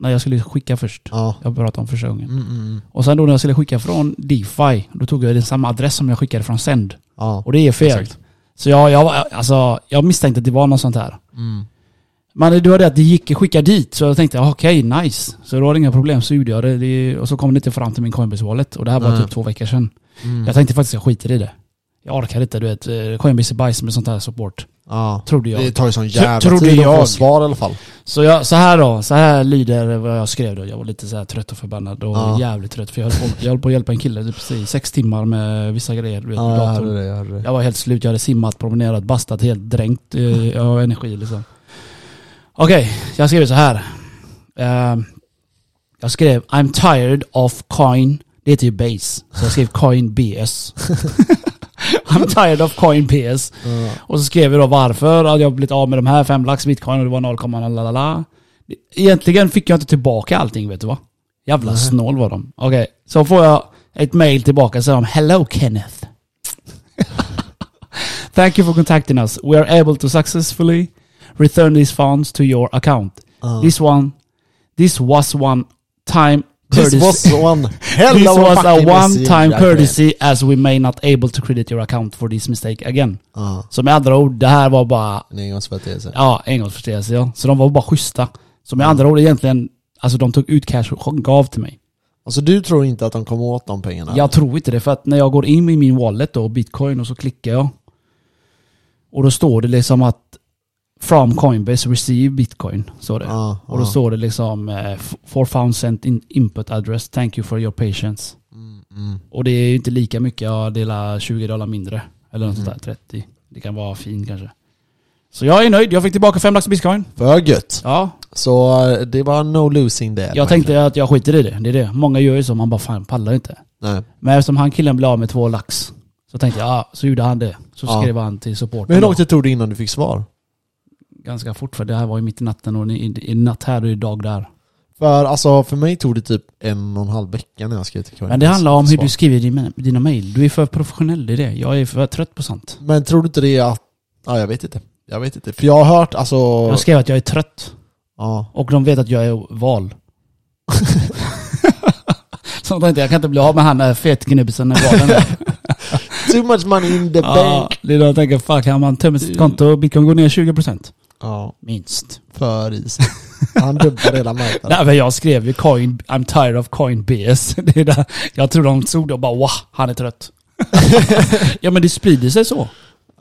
När jag skulle skicka först. Ja. Jag pratade om första gången. Mm, mm, mm. Och sen då när jag skulle skicka från DeFi, då tog jag den samma adress som jag skickade från send. ja. Och det är fel. Exakt. Så jag, jag, alltså, jag misstänkte att det var något sånt här. Mm. Men det var det att det gick att skicka dit, så jag tänkte ah, okej, nice. Så det var inga problem, så gjorde jag det. det. Och så kom det inte fram till min Coinbase Wallet. Och det här var Nej. typ två veckor sedan. Mm. Jag tänkte faktiskt jag skiter i det. Jag orkar inte, du vet. eh, Coinbase är bajs med sånt här support. Ja. Trodde jag. Det tar ju sån jävla trodde tid att få jag. svar i alla fall. Så, jag, så här då, så här lyder vad jag skrev då. Jag var lite så här trött och förbannad och Ja. jävligt trött. För jag höll, på, jag höll på att hjälpa en kille typ, i sex timmar med vissa grejer. Vet, Ja, jag hörde det, jag hörde det. Jag var helt slut, jag hade simmat, promenerat, bastat, helt dränkt eh, av energi liksom. Okej, jag skrev så här. Eh, jag skrev I'm tired of coin. Det heter ju base. Så jag skrev coin BS. I'm tired of coin BS. Ja. Och så skrev jag då varför. Att jag blivit av med de här fem lax bitcoin och det var 0,lalala. Egentligen fick jag inte tillbaka allting vet du va? Jävla Nej. snål var de. Okej, så får jag ett mail tillbaka de Hello Kenneth. Thank you for contacting us. We are able to successfully return these funds to your account. Ja. This one, this was one time This was one hell This was a one time courtesy as we may not able to credit your account for this mistake again. Ja, Så med andra ord, det här var bara, en engångsföreteelse. ja, engångsförseelse ja. Så de var bara schyssta. Så med andra ord egentligen, alltså de tog ut cash och gav till mig. Alltså du tror inte att de kommer åt de pengarna? Jag tror inte det, för att när jag går in i min wallet då, bitcoin, och så klickar jag. Och då står det liksom att From Coinbase receive bitcoin, står det. Ja, Och då ja. står det liksom eh, For found sent in input address, thank you for your patience. Mm, mm. Och det är ju inte lika mycket, jag delar 20 dollar mindre. Eller något Mm. sånt där, 30. Det kan vara fin kanske. Så jag är nöjd, jag fick tillbaka 5 lax bitcoin. För gött. Ja, Så eh, det var no losing där. jag tänkte att jag skiter i det. Det är det. Många gör ju så, man bara fan pallar inte. Nej. Men eftersom han killen blev av med två lax, så tänkte jag, ja, så gjorde han det. Så Ja. skrev han till supporten. Men hur då. långt det tog det innan du fick svar? Ganska fort, för det här var ju mitt i natten och i, i natt här och idag där. För alltså för mig tog det typ en och en halv vecka när jag skrev till Coinbase. Men det handlar om hur du skriver dina, dina mail. Du är för professionell, är det. Jag är för trött på sånt. Men tror du inte det att... Ja jag vet inte. Jag vet inte. För jag har hört alltså... Jag skrev att jag är trött. Ja. Och de vet att jag är val. så de tänkte jag kan inte bli av med han där fetknubbisen i valen. Too much money in the ja, bank. det är då jag tänker, fuck, han man tömmer sitt konto, bitcoin går ner 20%. Ja. Minst. För is. Han dubbar hela marknaden. Nej men jag skrev ju coin, I'm tired of coin BS. Det är där. Jag tror de såg det och bara wow, han är trött. ja men det sprider sig så.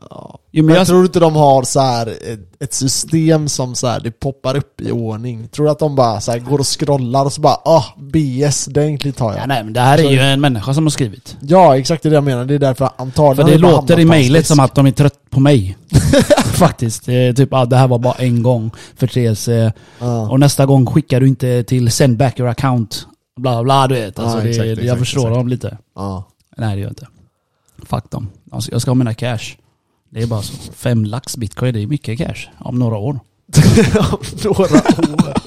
Ja. Jo, men jag, tror inte de har så ett, ett system som så här, det poppar upp i ordning? Tror du att de bara så här, går och scrollar och så bara ah, BS, den tar ja, jag. nej men det här är ju en människa som har skrivit. Ja, exakt det jag menar. Det är därför antagligen För det låter i mejlet som att de är trött på mig. Faktiskt. Typ, ah, det här var bara en gång förseelse. Ja. Och nästa gång skickar du inte till send back your account. Bla bla du vet. Alltså Ja, det, exakt, det, exakt, jag förstår exakt. dem lite. Ja. Nej det gör jag inte. Fuck dem. Alltså, jag ska ha mina cash. Det är bara så. Fem lax bitcoin, det är mycket cash. Om några år. Några år.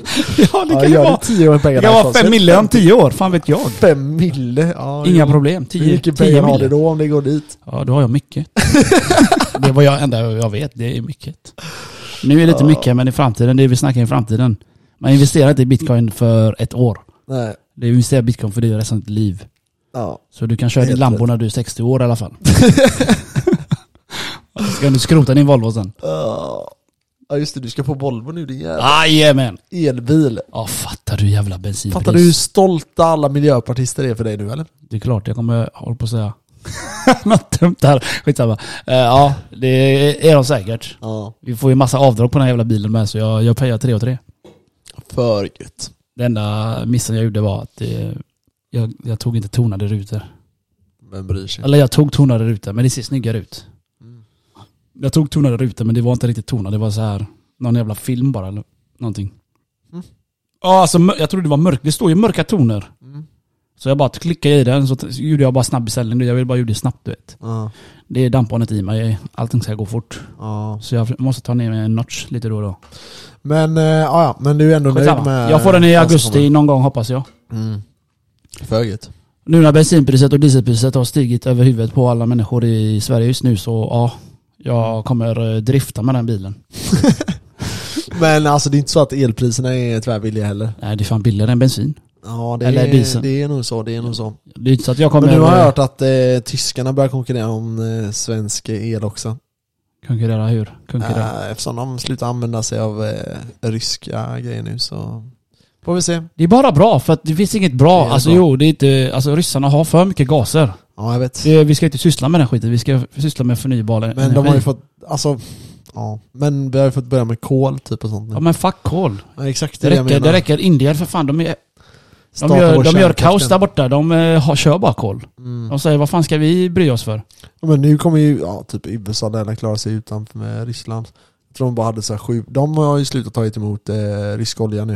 Ja Ja, gör det tio år Det pengar kan vara fem mille om tio år, fan vet jag. Fem mille? Ja, Inga jo. problem. Hur Tio, mycket tio pengar har det då om det går dit? Ja, då har jag mycket. det är vad jag enda jag vet, det är mycket. Nu är det lite Ja. mycket, men i framtiden, det vi snackar i framtiden. Man investerar inte i bitcoin för ett år. Nej. Det investerar i bitcoin för det resten av ditt liv. Ja. Så du kan köra din Lambo när du är 60 år i alla fall. Ska du skrota din Volvo sen? Ja just det, du ska få Volvo nu din jävla Jajamän! elbil. Ja, fattar du jävla bensinpris? Fattar du hur stolta alla miljöpartister är för dig nu eller? Det är klart, jag kommer, hålla på att säga. Något dumt där. Skitsamma. Eh, ja, det är de säkert. Ja. Vi får ju massa avdrag på den här jävla bilen med, så jag, jag payar 3 och 3. För gött. Det enda missen jag gjorde var att det, jag, jag tog inte tonade rutor. Vem bryr sig? Eller jag tog tonade rutor, men det ser snyggare ut. Mm. Jag tog tonade rutor, men det var inte riktigt tonade. Det var så här någon jävla film bara, eller någonting. Mm. Ja, alltså jag trodde det var mörkt. Det står ju mörka toner. Mm. Så jag bara klickade i den, så gjorde jag bara snabb beställning. Jag ville bara göra det snabbt, du vet. Ja. Det är dampbarnet i mig. Allting ska gå fort. Ja. Så jag måste ta ner mig en notch lite då och då. Men, eh, ja, men du är ändå nöjd Skitsamma. med... Jag får den i augusti någon gång hoppas jag. Mm. För gött. Nu när bensinpriset och dieselpriset har stigit över huvudet på alla människor i Sverige just nu så ja, jag kommer eh, drifta med den bilen. Men alltså det är inte så att elpriserna är tvärbilliga heller. Nej, det är fan billigare än bensin. Ja, det Eller är, diesel. det är nog så. Det är nog så. Det är inte så att jag kommer Men nu har jag eh, hört att eh, tyskarna börjar konkurrera om eh, svensk el också. konkurrera hur? Konkurrera. Eh, eftersom de slutar använda sig av eh, ryska grejer nu så får vi se. Det är bara bra för att det finns inget bra. Det alltså bra. jo, det är inte, alltså ryssarna har för mycket gaser. Ja, jag vet. Det, vi ska inte syssla med den skiten, vi ska syssla med förnybar Men energi. de har ju fått, alltså, ja. Men vi har ju fått börja med kol typ och sånt nu. Ja men fuck kol. Ja, exakt Det det, jag räcker, det räcker. Indien för fan, de, är, de gör, de gör kaos där borta. De eh, har, kör bara kol. Mm. De säger vad fan ska vi bry oss för? Ja, Men nu kommer ju, ja typ USA där klara sig utanför med Ryssland. Jag tror de bara hade så här sju, de har ju slutat ta emot eh, rysk olja nu.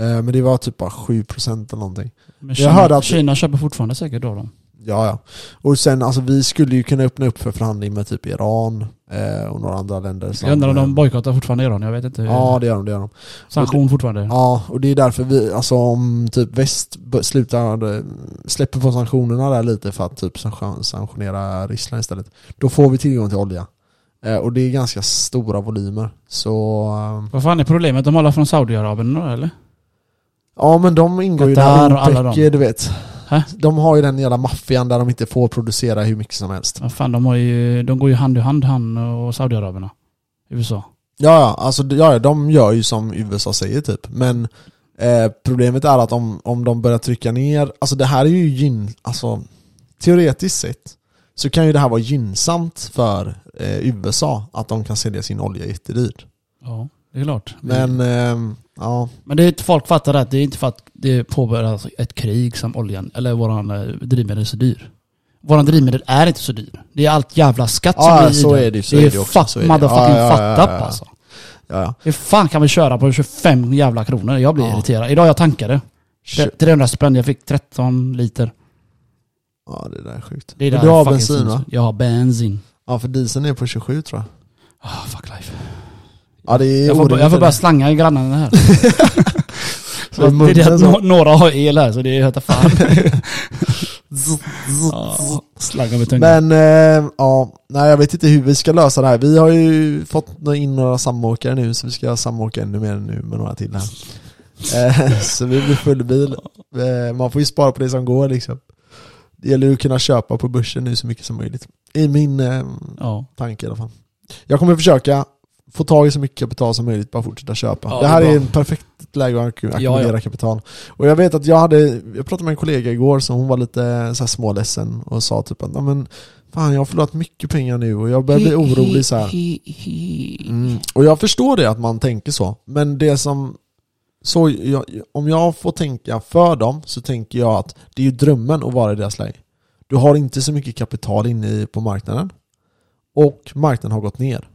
Eh, men det var typ bara 7% eller någonting. Men Jag Kina, hörde att- Kina köper fortfarande säkert då de. Ja, ja. Och sen alltså vi skulle ju kunna öppna upp för förhandling med typ Iran eh, och några andra länder. Jag undrar om de bojkottar fortfarande Iran, jag vet inte. Ja, det gör de. Det gör de. Sanktion fortfarande. Ja, och det är därför vi, alltså om typ väst slutar, eh, släpper på sanktionerna där lite för att typ sank- sanktionera Ryssland istället. Då får vi tillgång till olja. Eh, och det är ganska stora volymer. Så, eh, Vad fan är problemet? De håller från Saudiarabien eller? ja men de ingår ju Qatar där och alla OPEC, dem. du vet. Hä? De har ju den jävla maffian där de inte får producera hur mycket som helst. Vad fan, de, har ju, de går ju hand i hand han och Saudiarabierna. USA. Ja, ja, alltså ja, ja, de gör ju som USA säger typ. Men eh, problemet är att om, om de börjar trycka ner, alltså det här är ju gyn, alltså teoretiskt sett så kan ju det här vara gynnsamt för eh, USA att de kan sälja sin olja jättedyrt. Ja, det är klart. Men ehm, ja, Men det är inte, folk fattar att det är inte för att det påbörjas ett krig som oljan, eller våran eh, drivmedel är så dyr. Våran drivmedel är inte så dyr. Det är allt jävla skatt Ja, som vi så idrar. är det så det är är det också, fuck, så är det. motherfucking Ja, ja, ja, ja, ja. alltså. ja, ja. Hur fan kan vi köra på 25 jävla kronor? Jag blir Ja. irriterad. Idag jag tankade. Shit. 300 spänn, jag fick 13 liter. Ja, det där är sjukt. Det är där du har bensin va? Jag har bensin. Ja, för dieseln är på 27 tror jag. Ah, fuck life. Ja, det är Jag får, jag får börja slanga i grannarna här. Så det är det att några har el här så det är fan. Ja, Slanga med tungan. Men eh, ja, nej jag vet inte hur vi ska lösa det här. Vi har ju fått in några samåkare nu så vi ska samåka ännu mer nu med några till här. Eh, så vi blir full bil. Eh, man får ju spara på det som går liksom. Det gäller ju att kunna köpa på börsen nu så mycket som möjligt. I min eh, Ja. tanke i alla fall. Jag kommer försöka få tag i så mycket kapital som möjligt, bara fortsätta köpa. Ja, det här det är är en perfekt läge att ackumulera ja. kapital. Och jag vet att jag hade, jag pratade med en kollega igår som hon var lite så här småledsen och sa typ att "Ja, men fan jag har förlorat mycket pengar nu och jag börjar bli orolig så. Mm. Och jag förstår det att man tänker så, men det som så jag, om jag får tänka för dem så tänker jag att det är ju drömmen att vara i deras läge. Du har inte så mycket kapital inne på marknaden och marknaden har gått ner.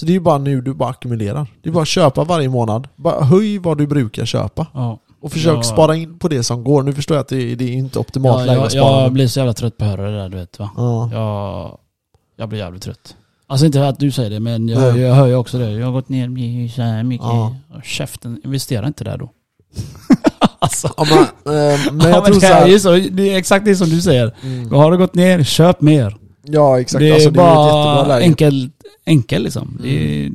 Så det är ju bara nu du bara ackumulerar. Det är bara att köpa varje månad. Bara höj vad du brukar köpa. Ja. Och försök Ja. spara in på det som går. Nu förstår jag att det, det är inte optimalt Ja, läge att spara. jag blir så jävla trött på att höra det där du vet va. ja. Jag, jag blir jävligt trött. Alltså inte att du säger det men jag, Nej. jag hör ju också det. Jag har gått ner så här mycket. Ja. Käften, investera inte där då. alltså. Ja, men, eh, men ja, jag tror det, så är här, ju så, det är exakt det som du säger. mm. Har det gått ner, köp mer. Ja exakt, det är alltså, det är bara läge. enkel, enkel liksom. Det, är,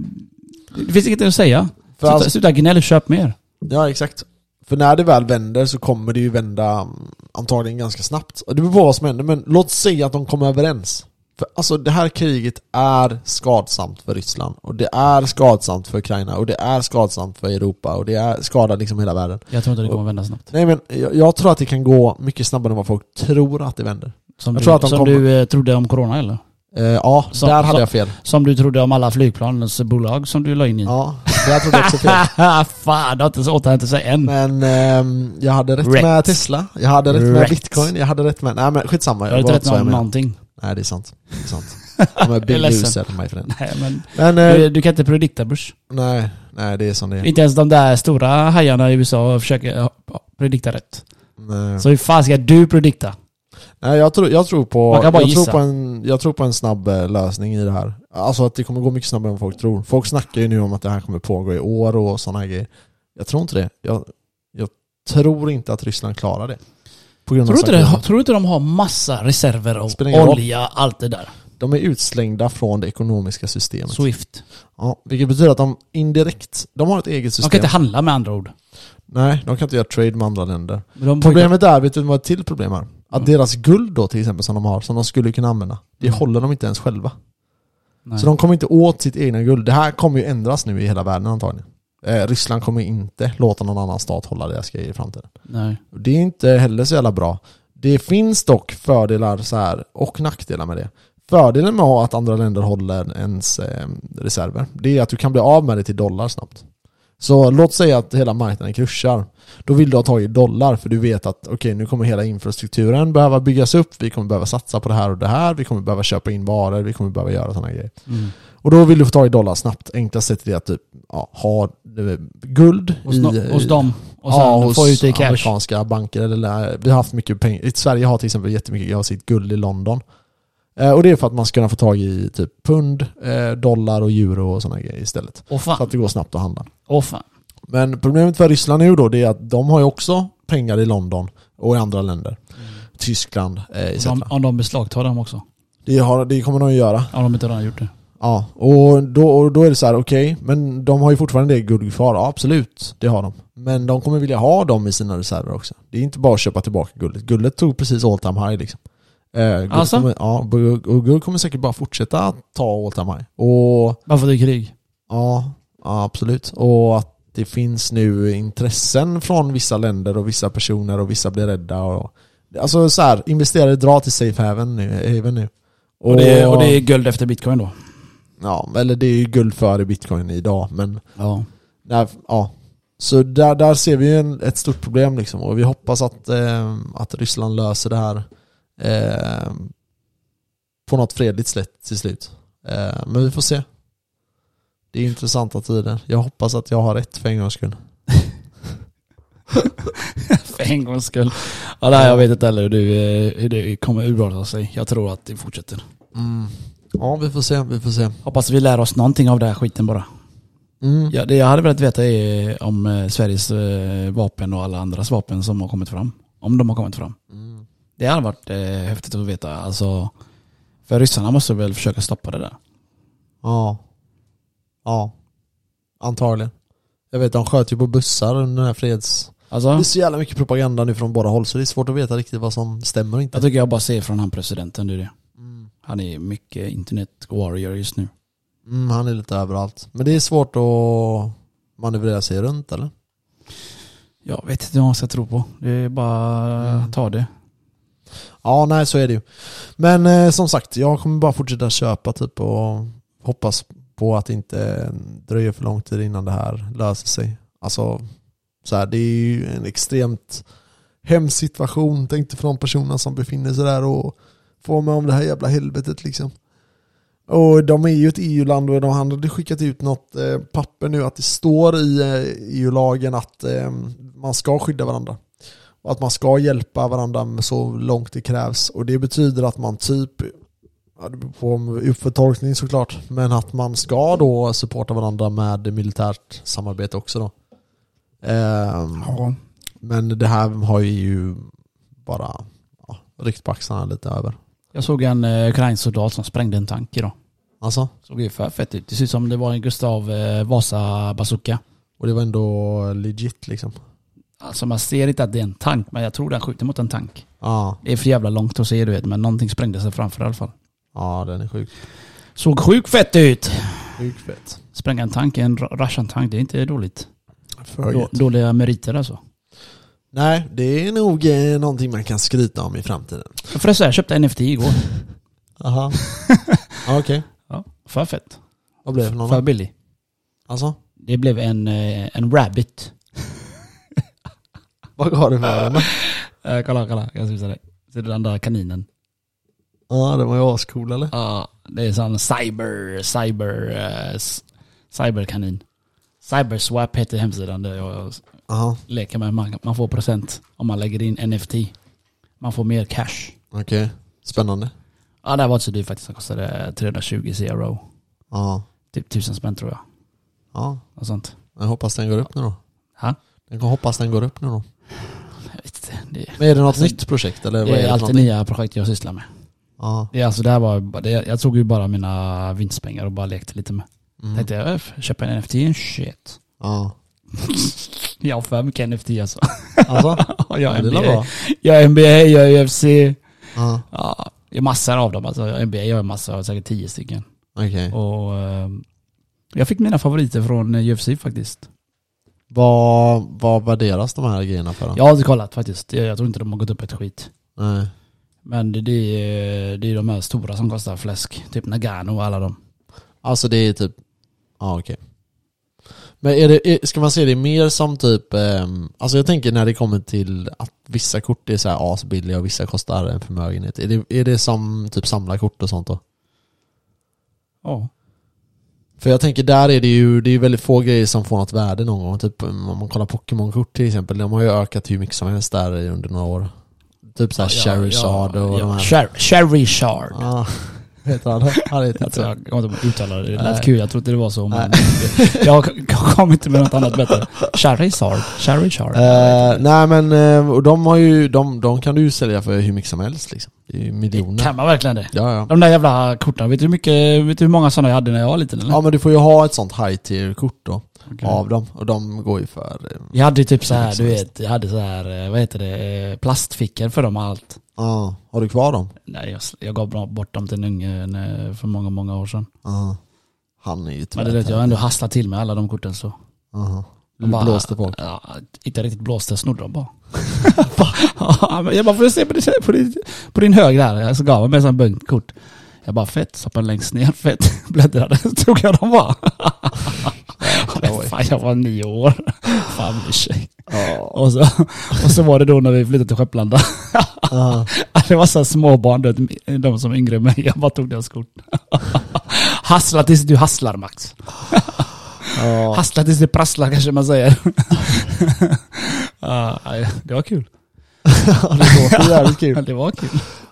det finns inget att säga. För Sluta, alltså- sluta gnäll, köp mer. Ja exakt. För när det väl vänder så kommer det ju vända mm, antagligen ganska snabbt. Det beror på vad som händer, men låt säga att de kommer överens. För alltså det här kriget är skadsamt för Ryssland, och det är skadsamt för Ukraina, och det är skadsamt för Europa, och det är skadar liksom hela världen. Jag tror inte det kommer vända snabbt. Nej men jag, jag tror att det kan gå mycket snabbare än vad folk tror att det vänder. Som, Jag du, tror att de som kommer- du eh, trodde om corona eller? Eh, ja, Som- där hade jag fel. Som du trodde om alla flygplansbolag som du la in i? Ja, där trodde jag också fel. Fan, det har inte återhämtat sig än. Men ehm, jag hade rätt Rätt. med Tesla, jag hade rätt med Rätt. bitcoin, jag hade rätt med... Nej men skitsamma. jag har inte rätt jag med? någonting. Nej det är sant. Det är sant. Jag är ledsen. loser my friend. Nej, men Men eh, du, du kan inte predikta börs. nej, nej det är som det är. Inte ens de där stora hajarna i USA försöker predikta rätt. Nej. Så hur fan ska du predikta? Nej jag, tror, jag tror på, Man kan bara jag tror på, en, jag tror på en snabb eh, lösning i det här. Alltså att det kommer gå mycket snabbare än folk tror. Folk snackar ju nu om att det här kommer pågå i år och sådana här grejer. Jag tror inte det. Jag, jag tror inte att Ryssland klarar det. På grund Tror av du, inte det, tror du inte de har massa reserver av olja, allt det där? De är utslängda från det ekonomiska systemet. Swift. Ja, vilket betyder att de indirekt, de har ett eget De system. kan inte handla med andra ord. Nej, de kan inte göra trade med andra länder. De Problemet är, vet du vad ett till problem är? Att Mm. deras guld då till exempel som de har, som de skulle kunna använda, det Mm. håller de inte ens själva. Nej. Så de kommer inte åt sitt egna guld. Det här kommer ju ändras nu i hela världen antagligen. Eh, Ryssland kommer inte låta någon annan stat hålla deras grejer i framtiden. Nej. Det är inte heller så jävla bra. Det finns dock fördelar så här och nackdelar med det. Fördelen med att andra länder håller ens eh, reserver, det är att du kan bli av med det till dollar snabbt. Så låt säga att hela marknaden kraschar. Då vill du ha tagit dollar för du vet att okej nu kommer hela infrastrukturen behöva byggas upp, vi kommer behöva satsa på det här och det här, vi kommer behöva köpa in varor, vi kommer behöva göra sådana grejer. Mm. Och då vill du få tag i dollar snabbt. Enklast sättet är att typ, ja, ha eh, guld Hos, i... no, hos dem. Och sen ja, få ut det i cash. amerikanska banker. Eller, vi har haft mycket pengar. I Sverige har till exempel jättemycket, jag har sitt guld i London. Eh, och det är för att man ska kunna få tag i typ pund, eh, dollar och euro och sådana grejer istället. Åh Så att fan. det går snabbt att handla. Åh fan. Men problemet för Ryssland nu då, det är att de har ju också pengar i London och i andra länder. Tyskland eh, etc. Om, om de beslagtar dem också. Det, har, det kommer de att göra. Om de inte redan gjort det. Ja, och då, och då är det så här: okej, men de har ju fortfarande det guld kvar. Ja, absolut, det har de. Men de kommer vilja ha dem i sina reserver också. Det är inte bara att köpa tillbaka guldet. Guldet tog precis all time high liksom. Eh, Alltså? kommer, ja, och guld kommer säkert bara fortsätta att ta all time high. Och Varför det är krig? ja, ja, absolut. Och att det finns nu intressen från vissa länder och vissa personer och vissa blir rädda. Och, alltså så här, investerare drar till safe haven nu. Haven nu. Och det, är, och det är guld efter bitcoin då? Ja, eller det är ju guld före bitcoin idag, men Ja. där, ja. Så där, där ser vi ju en, ett stort problem liksom och vi hoppas att, eh, att Ryssland löser det här eh, på något fredligt sätt till slut. Eh, men vi får se. Det är intressanta tider. Jag hoppas att jag har rätt för en gångs skull. För en gångs skull. Ja, nej, jag vet inte heller hur det, hur det kommer urarta sig. Jag tror att det fortsätter. Mm. Ja, vi får se, vi får se. Hoppas vi lär oss någonting av den här skiten bara. Mm. Ja, det jag hade velat veta är om eh, Sveriges eh, vapen och alla andras vapen som har kommit fram. Om de har kommit fram. Mm. Det hade varit eh, häftigt att veta. Alltså, för ryssarna måste väl försöka stoppa det där. Ja. Ja. Antagligen. Jag vet, de sköt ju på bussar under den här freds... Alltså, Det är så jävla mycket propaganda nu från båda håll så det är svårt att veta riktigt vad som stämmer och inte. jag tycker jag bara ser från han presidenten. Det är det. Mm. Han är mycket internet warrior just nu. Mm, han är lite överallt. Men det är svårt att manövrera sig runt eller? Jag vet inte vad man ska tro på. Det är bara Mm. ta det. Ja, nej så är det ju. Men eh, som sagt, jag kommer bara fortsätta köpa typ och hoppas på att det inte dröjer för lång tid innan det här löser sig. Alltså, så här, det är ju en extremt hemsk situation. Tänk dig för de personerna som befinner sig där och får med om det här jävla helvetet liksom. Och de är ju ett EU-land och de hade skickat ut något eh, papper nu att det står i eh, EU-lagen att eh, man ska skydda varandra. Och att man ska hjälpa varandra så långt det krävs. Och det betyder att man typ, ja, det beror på om- upp för tolkning såklart, men att man ska då supporta varandra med militärt samarbete också då. Ehm, Ja. Men det här har ju bara ja, ryckt på axlarna lite över. Jag såg en eh, ukrainsk soldat som sprängde en tank idag. Alltså, Såg ju för fett ut. Det ser ut som det var en Gustav eh, Vasa bazooka. och det var ändå legit liksom. Alltså man ser inte att det är en tank, men jag tror den skjuter mot en tank. Ja, Det är för jävla långt att se du vet, men någonting sprängde sig framför i alla fall. ja den är sjuk. Såg sjukt fett ut! Sjuk fett. Spränga en tank, en Russian-tank, det är inte dåligt. Då, dåliga meriter alltså. Nej, det är nog eh, någonting man kan skryta om i framtiden. Förresten, jag köpte NFT igår. Aha. ja, Okej, Ja, för fett. vad blev det för någon? För billig. Alltså? Det blev en, eh, en rabbit. Vad gav du för den? Eh, kolla, kolla. Jag ska visa dig. Ser du den där kaninen? Ja, den var ju ascool eller? Ja, det är sån cyber, cyber, eh, s- cyberkanin. Cyberswap heter hemsidan där jag Jaha, leker med. Man, man får procent om man lägger in NFT. Man får mer cash. okej. Spännande. Ja, det här var inte så dyrt faktiskt. Det kostade 320 CRO. Ja. Typ 1000 spänn tror jag. Ja, Och sånt. jag hoppas den går upp nu då. Ha? Jag hoppas den går upp nu då. Jag. Det, Men är det något Alltså, nytt projekt eller det är är det alltid nya projekt jag sysslar med. Ja. Det är alltså, det här var, det, jag tog ju bara mina vinstpengar och bara lekte lite med. Mm. Tänkte jag, "Öff, köpa en NFT, shit. Ja. Jag har för mycket NFT alltså. Alltså? jag Ja, är är NBA, bra. jag är NBA, jag är UFC. Ja, Ja, det är massor av dem alltså. Jag är NBA, jag har massor, jag har säkert tio stycken. okej. Och eh, jag fick mina favoriter från eh, UFC faktiskt. Vad, vad värderas de här grejerna för? Jag har inte kollat faktiskt. Jag, jag tror inte de har gått upp ett skit. Nej. Men det, det, är, det är de här stora som kostar fläsk. Typ Nagano och alla dem. Alltså det är typ, ja okej. Men är det, är, ska man se det mer som typ, ehm, alltså jag tänker när det kommer till att vissa kort är så här asbilliga och vissa kostar en förmögenhet. Är det, är det som typ samlarkort och sånt då? Ja. För jag tänker där är det ju, det är väldigt få grejer som får något värde någon gång. Typ om man kollar Pokémon-kort till exempel, de har ju ökat hur mycket som helst där under några år. Typ såhär Charizard och de här. Cher- Charizard. Ja, heter han? Han heter Jag inte tror så. jag kommer inte uttala det. Det lät Nej. kul. Jag trodde det var så. Men jag kom inte med något annat bättre. Charizard. Charizard. Eh, nej men, eh, och de har ju, de, de kan du ju sälja för hur mycket som helst liksom. Det är ju miljoner. Kan man verkligen det? Ja, ja. De där jävla korten. Vet du hur, mycket, vet du hur många sådana jag hade när jag var liten eller? Ja men du får ju ha ett sånt high tier kort då, Okej. av dem. Och de går ju för... eh, Jag hade ju typ så här, du vet, jag hade så här, eh, vad heter det, eh, plastfickor för dem och allt. Ja, har du kvar dem? Nej, jag, jag gav bort dem till en unge för många, många år sedan. Ja. Han är ju Men det vet jag har ändå hasslat till med alla de korten så. Aha. De Du bara- blåste folk. Ja, inte riktigt blåste, jag snodde dem bara. Jag bara, får du se på din, på din, på din hög där? Så gav han mig en sån bunt kort. Jag bara, fett, stoppade längst ner, fett, bläddrade, tog jag dem bara. Oj. Fan, jag var nio år. Fan. Ja. Och så, och så var det då när vi flyttade till Skepplanda. Ja. Det var så här småbarn, du vet, de som är yngre än mig. Jag bara tog deras kort. Hassla tills du hasslar Max. Ja. Hassla tills det prasslar kanske man säger. Ja, det var kul. det låter jävligt kul. Det var kul.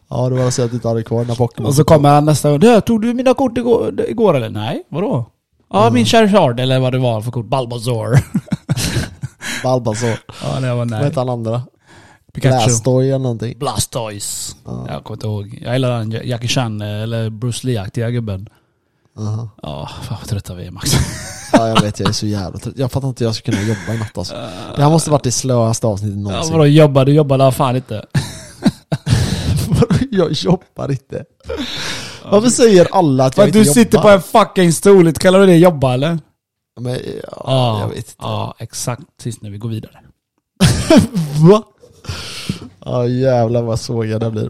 Ja det var så att du inte hade kvar dina Pokémon. Och så kommer han nästa gång. "Du, Tog du mina kort igår, igår eller? Nej, vadå? Ja, Mm. min Charizard eller vad det var för kort. Balbazaar. Balbazaar. Ja, det var Vad nej. hette han andra? Pikachu. Blastoise eller någonting. Blastoise. Ja. Jag kommer inte ihåg. Jag gillar den Jackie Chan eller Bruce Lee-aktiga gubben. Aha. Ja, fan vad trötta vi är Max. Ja jag vet, jag är så jävla trött. Jag fattar inte hur jag ska kunna jobba i natt alltså. Det här måste varit det slöaste avsnittet Ja, någonsin. vadå jobba? Du jobbade i fan inte. jag jobbar inte. Varför säger alla att jag inte du jobbar? sitter på en fucking stol, kallar du det jobba eller? Men, ja, jag vet inte. Ja, exakt. Sist när vi går vidare. Va? Ja jävlar vad sågad jag blir.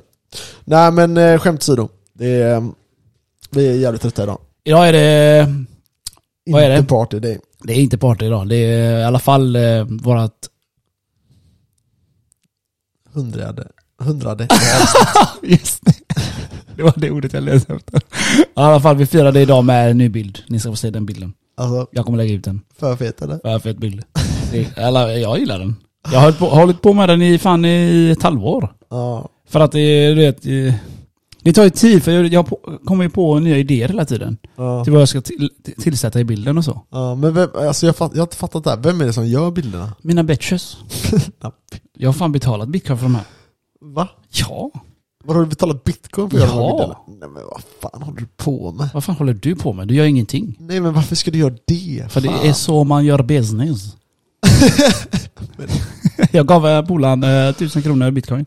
Nej men eh, skämt åsido. Det är, eh, vi är jävligt trötta idag. Idag är det... Vad är inte det? party day. Det är inte party idag. Det är i alla fall eh, vårat... Hundrade. Hundrade. Just det. Det var det ordet jag letade efter. I alla fall, vi firade idag med en ny bild. Ni ska få se den bilden. alltså Jag kommer lägga ut den. för fet eller? Vad fet bild. Det- Eller jag gillar den. Jag har hållit på, hållit på med den i fan i ett halvår. Ja. För att det, du vet, eh, det tar ju tid för jag, jag på- kommer ju på nya idéer hela tiden. Ja. Till vad jag ska till, tillsätta i bilden och så. ja men vem, alltså jag, fatt, jag har inte fattat det här. Vem är det som gör bilderna? Mina bitches. Jag har fan betalat bitcoin för de här. Va? Ja. Vad har du betalat bitcoin för att göra Ja. Nej men vad fan håller du på med? Vad fan håller du på med? Du gör ingenting. Nej men varför ska du göra det? För det Fan. är så man gör business. jag gav eh, polaren eh, tusen kronor i bitcoin.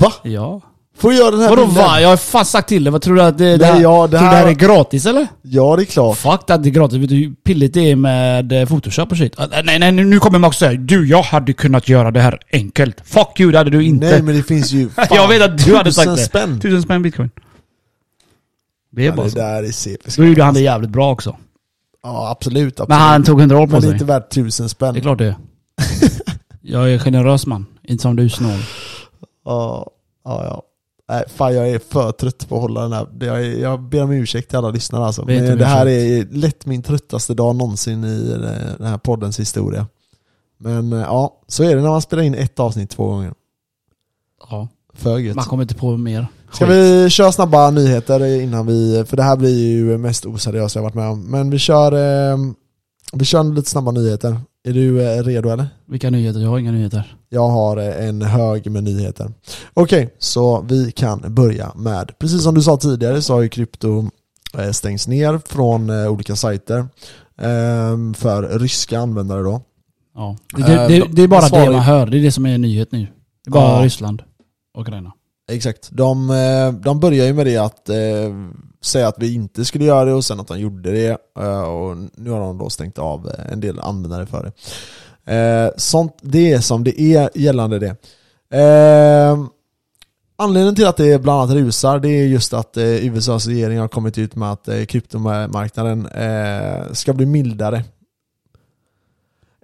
Va? Ja. Får du göra den här Vadå bilden? va? Jag har fan sagt till dig. Vad tror du att det, det, Nej, här, ja, det du det här här- är gratis eller? Ja det är klart. Fuck that, det är gratis. Vet du hur pilligt det är med eh, photoshop och shit? Ah, Nej nej, nu kommer Max säga Du, jag hade kunnat göra det här enkelt. Fuck you, det hade du inte. Nej men det finns ju fan, jag vet att du hade sagt tusen det. spänn. Tusen spänn bitcoin. Det är Ja, bara det så. där är CP. Då gjorde han det jävligt bra också. Ja absolut, absolut. Men han tog 100 år på Men det är sig. inte värt tusen spänn. Det är klart det är. Jag är generös man. Inte som du snål. Ja, ja, ja. Nej, fan jag är för trött på att hålla den här. Jag, är, jag ber om ursäkt till alla lyssnare alltså. Men det här ursäkt. är lätt min tröttaste dag någonsin i den här poddens historia. Men eh, ja, så är det när man spelar in ett avsnitt två gånger. Ja. För gött. Man kommer inte på mer. Ska vi köra snabba nyheter innan vi, för det här blir ju mest oseriösa jag varit med om. Men vi kör, eh, vi kör lite snabba nyheter. Är du eh, redo eller? Vilka nyheter? Jag har inga nyheter. Jag har eh, en hög med nyheter. Okej, så vi kan börja med, precis som du sa tidigare så har ju krypto eh, stängts ner från olika sajter eh, för ryska användare då. Ja. Det, det, det, de- det är bara svarar det man hör. Det är det som är nyhet nu. Det är bara Ja. Ryssland och Ukraina. Exakt. De, eh, de började ju med det att eh, säga att vi inte skulle göra det och sen att de gjorde det. Eh, och nu har de då stängt av eh, en del användare för det. Eh, sånt, det är som det är gällande det. Eh, anledningen till att det bland annat rusar det är just att eh, USAs regering har kommit ut med att kryptomarknaden ska bli mildare.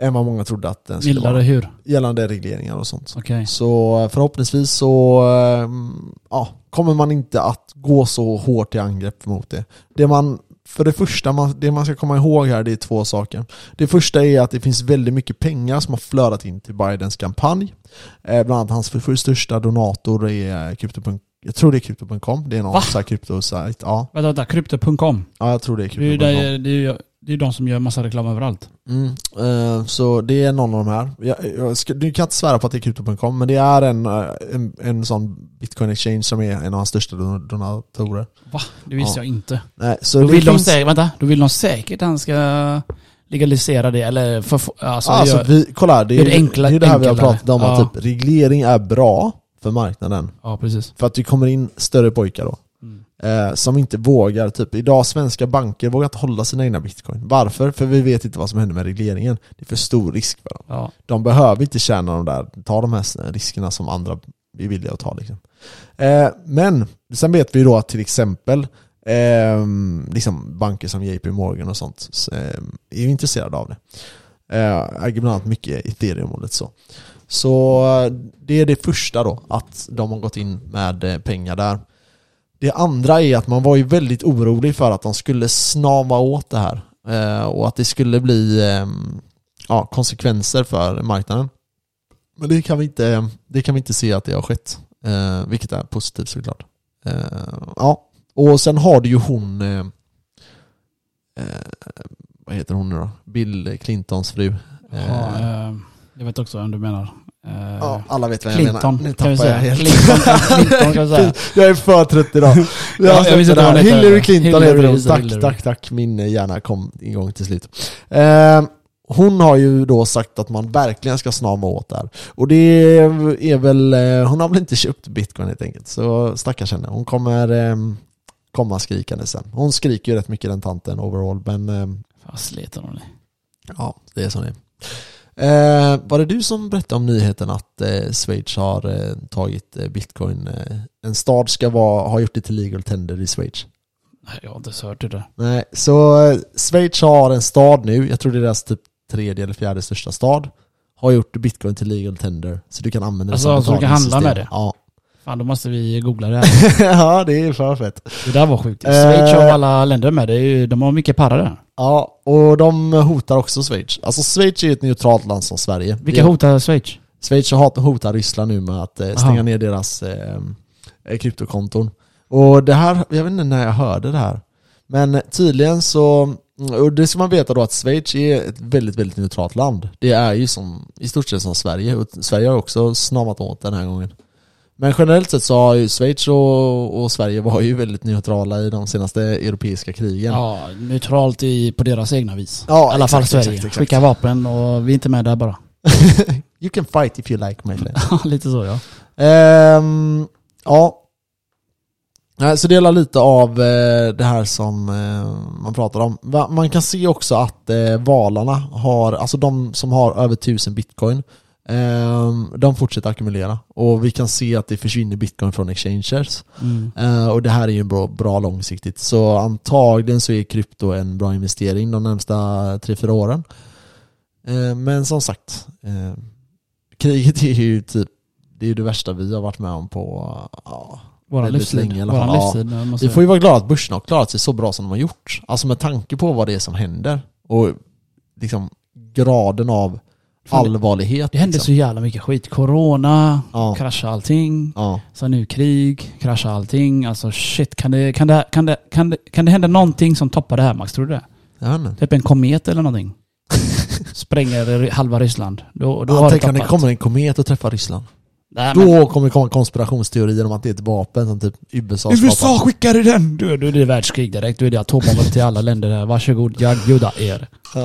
Än vad många trodde att den skulle Mildare vara. hur? Gällande regleringar och sånt. Okej. Så förhoppningsvis så ehm, ja, kommer man inte att gå så hårt i angrepp mot det. Det man för det första, man, det man ska komma ihåg här, det är två saker. Det första är att det finns väldigt mycket pengar som har flödat in till Bidens kampanj. Eh, bland annat hans för, största donator är Crypto. Jag tror det är Crypto.com, det är någon Va? sån här kryptosajt. Ja. Vänta, vänta. Krypto.com. ja, jag tror det är det ju det är de som gör massa reklam överallt. Mm, eh, så det är någon av de här. Jag, jag ska, du kan inte svära på att det är Crypto.com, men det är en, eh, en, en sån bitcoin exchange som är en av hans största don- donatorer. Va? Det visste Ja. jag inte. Nej, så Då vill, de finns- säkert, vänta, då vill de säkert att han ska legalisera det eller för, alltså, Alltså gör, vi, kolla det är det enkla- det, är det här vi har pratat om, att Ja. typ, reglering är bra för marknaden. Ja, precis. För att det kommer in större pojkar då. Eh, som inte vågar, typ idag svenska banker vågar inte hålla sina egna bitcoin. Varför? För vi vet inte vad som händer med regleringen. Det är för stor risk för dem. Ja. De behöver inte tjäna de där, ta de här riskerna som andra är villiga att ta liksom. Eh, men sen vet vi då att till exempel eh, liksom banker som JP Morgan och sånt eh, är ju intresserade av det. Eh, bland annat mycket ethereum och lite så. Så eh, det är det första då, att de har gått in med eh, pengar där. Det andra är att man var ju väldigt orolig för att de skulle snava åt det här. Eh, och att det skulle bli eh, ja, konsekvenser för marknaden. Men det kan vi inte, det kan vi inte se att det har skett. Eh, vilket är positivt såklart. Ja, och sen har du ju hon vad heter hon nu då? Bill Clintons fru. Ja, jag vet också vem du menar. Eh, ja, alla vet vem jag Clinton, menar. Nu tappar jag helt. Clinton, Clinton kan vi säga. Jag är för trött idag. Ja, jag visste inte det här. Hillary Clinton Hillary, heter hon. det, Tack, Hillary. tack, tack. Min hjärna kom igång till slut. Eh, hon har ju då sagt att man verkligen ska snama åt där. Och det är väl, eh, hon har väl inte köpt bitcoin helt enkelt. Så stackars henne. Hon kommer eh, komma skrikande sen. Hon skriker ju rätt mycket den tanten overall, men eh, Fan, sleten hon är. ja, det är som det är. Eh, var det du som berättade om nyheten att eh, Schweiz har eh, tagit eh, bitcoin? Eh, en stad ska vara, ha gjort det till legal tender i Schweiz. Nej, jag har inte hört det. Nej, så eh, Schweiz har en stad nu, jag tror det är deras typ tredje eller fjärde största stad, har gjort bitcoin till legal tender. Så du kan använda det Alltså, som så du kan handla med det? Ja. Fan, då måste vi googla det här. ja, det är för fett. Det där var sjukt. Eh. Schweiz av alla länder med. Det är ju, de har mycket parra där. Ja, och de hotar också Schweiz. Alltså Schweiz är ju ett neutralt land som Sverige. Vilka hotar Schweiz? Schweiz hotar Ryssland nu med att eh, stänga Aha. ner deras eh, eh, kryptokonton. Och det här, jag vet inte när jag hörde det här. Men tydligen så, och det ska man veta då att Schweiz är ett väldigt, väldigt neutralt land. Det är ju som, i stort sett som Sverige, och Sverige har också snavat åt den här gången. Men generellt sett så har ju Schweiz och, och Sverige var ju väldigt neutrala i de senaste europeiska krigen. Ja, neutralt i, på deras egna vis. Ja, I alla fall exakt, Sverige. exakt, exakt. Skicka vapen och vi är inte med där bara. you can fight if you like my Lite så ja. Ehm, ja. Så det är lite av eh, det här som eh, man pratar om. Man kan se också att eh, valarna har, alltså de som har över 1000 bitcoin, de fortsätter ackumulera. Och vi kan se att det försvinner bitcoin från exchanges. Mm. Eh, och det här är ju bra, bra långsiktigt. Så antagligen så är krypto en bra investering de närmsta 3-4 åren. Eh, men som sagt, kriget är ju typ det är det värsta vi har varit med om på, ja, Väldigt livstid. länge fall. Ja. livstid. Vi får ju vara glada att börsen har klarat sig så bra som de har gjort. Alltså med tanke på vad det är som händer. Och liksom graden av allvarlighet. Det hände liksom. så jävla mycket skit. Corona, Ja, krascha allting. ja. Så nu krig, krascha allting. Alltså shit, kan det, kan, det, kan, det, kan, det, kan det hända någonting som toppar det här Max? Tror du det? Vet inte. Typ en komet eller någonting? Spränger halva Ryssland. Då, då har Ja, det tänk om det kommer en komet och träffar Ryssland. Nej, men, Då kommer det komma konspirationsteorier om att det är ett vapen som typ USA har USA skickade den! Då är det världskrig direkt. Då är det atombomber till alla länder där. Varsågod, jag bjuder er. Uh,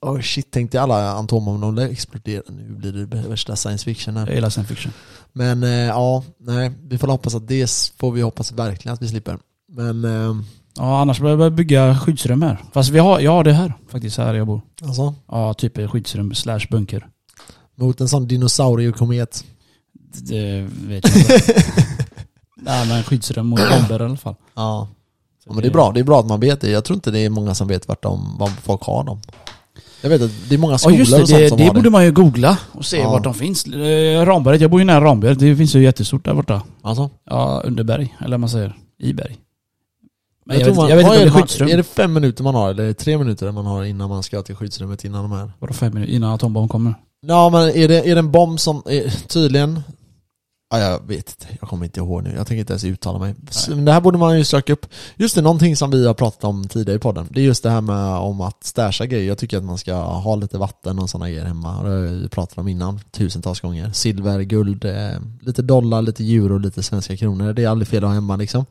oh shit, tänkte alla atombomber exploderar. Nu blir det värsta science fiction här. Jag gillar science fiction. Men eh, ja, nej, vi får hoppas att det får vi hoppas verkligen att vi slipper. Men eh, Ja, annars behöver jag bygga skyddsrum här. Fast vi har, jag har det här faktiskt, här jag bor. alltså, Ja, typ skyddsrum slash bunker. mot en sån dinosauriekomet. Det vet jag inte. Nej men skyddsrum mot bomber i alla fall. Ja. ja, men det är bra. Det är bra att man vet det. Jag tror inte det är många som vet vart de, vad folk har dem. Jag vet att det är många Ja skolor just det, och sånt det, som det har borde man ju googla och se Ja. vart de finns. Eh, Ramberget, jag bor ju nära Ramberget. Det finns ju jättestort där borta. Alltså? Ja, under berg, eller vad man säger. I berg. Men jag, tror vet, man- jag vet inte om det är man- skyddsrum. Är det fem minuter man har eller är det tre minuter man har innan man ska till skyddsrummet innan de här? Vadå fem minuter innan atombomben kommer? Ja men är det, är det en bomb som, är, tydligen Ja, jag vet inte, jag kommer inte ihåg nu, jag tänker inte ens uttala mig. Men det här borde man ju söka upp. Just det, någonting som vi har pratat om tidigare i podden. Det är just det här med om att stasha grejer. Jag tycker att man ska ha lite vatten och sådana grejer hemma. Det har vi pratat om innan, tusentals gånger. Silver, guld, eh, lite dollar, lite euro, lite svenska kronor. Det är aldrig fel att ha hemma liksom.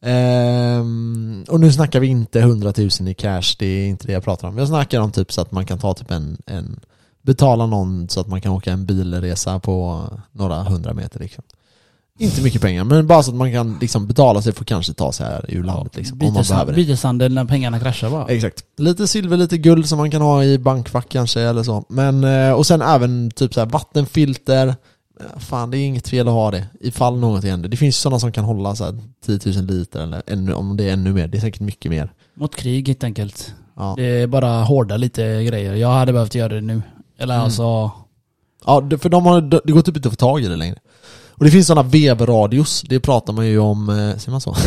Ehm, och nu snackar vi inte 100 000 i cash, det är inte det jag pratar om. Jag snackar om typ så att man kan ta typ en, en betala någon så att man kan åka en bilresa på några hundra meter liksom. Inte mycket pengar, men bara så att man kan liksom betala sig för att kanske ta sig här ur landet liksom. Byteshandel när pengarna kraschar bara. Exakt. Lite silver, lite guld som man kan ha i bankfack kanske eller så. Men, eh, och sen även typ så här vattenfilter. Eh, Fan, det är inget fel att ha det ifall något händer. Det finns sådana som kan hålla så här 10 000 liter eller ännu, om det är ännu mer. Det är säkert mycket mer. Mot krig helt enkelt. Ja, Det är bara hårda lite grejer. Jag hade behövt göra det nu. Eller Mm. alltså... ja för de har, det går typ inte att få tag i det längre. Och det finns sådana vevradios, det pratar man ju om, eh, säger man så?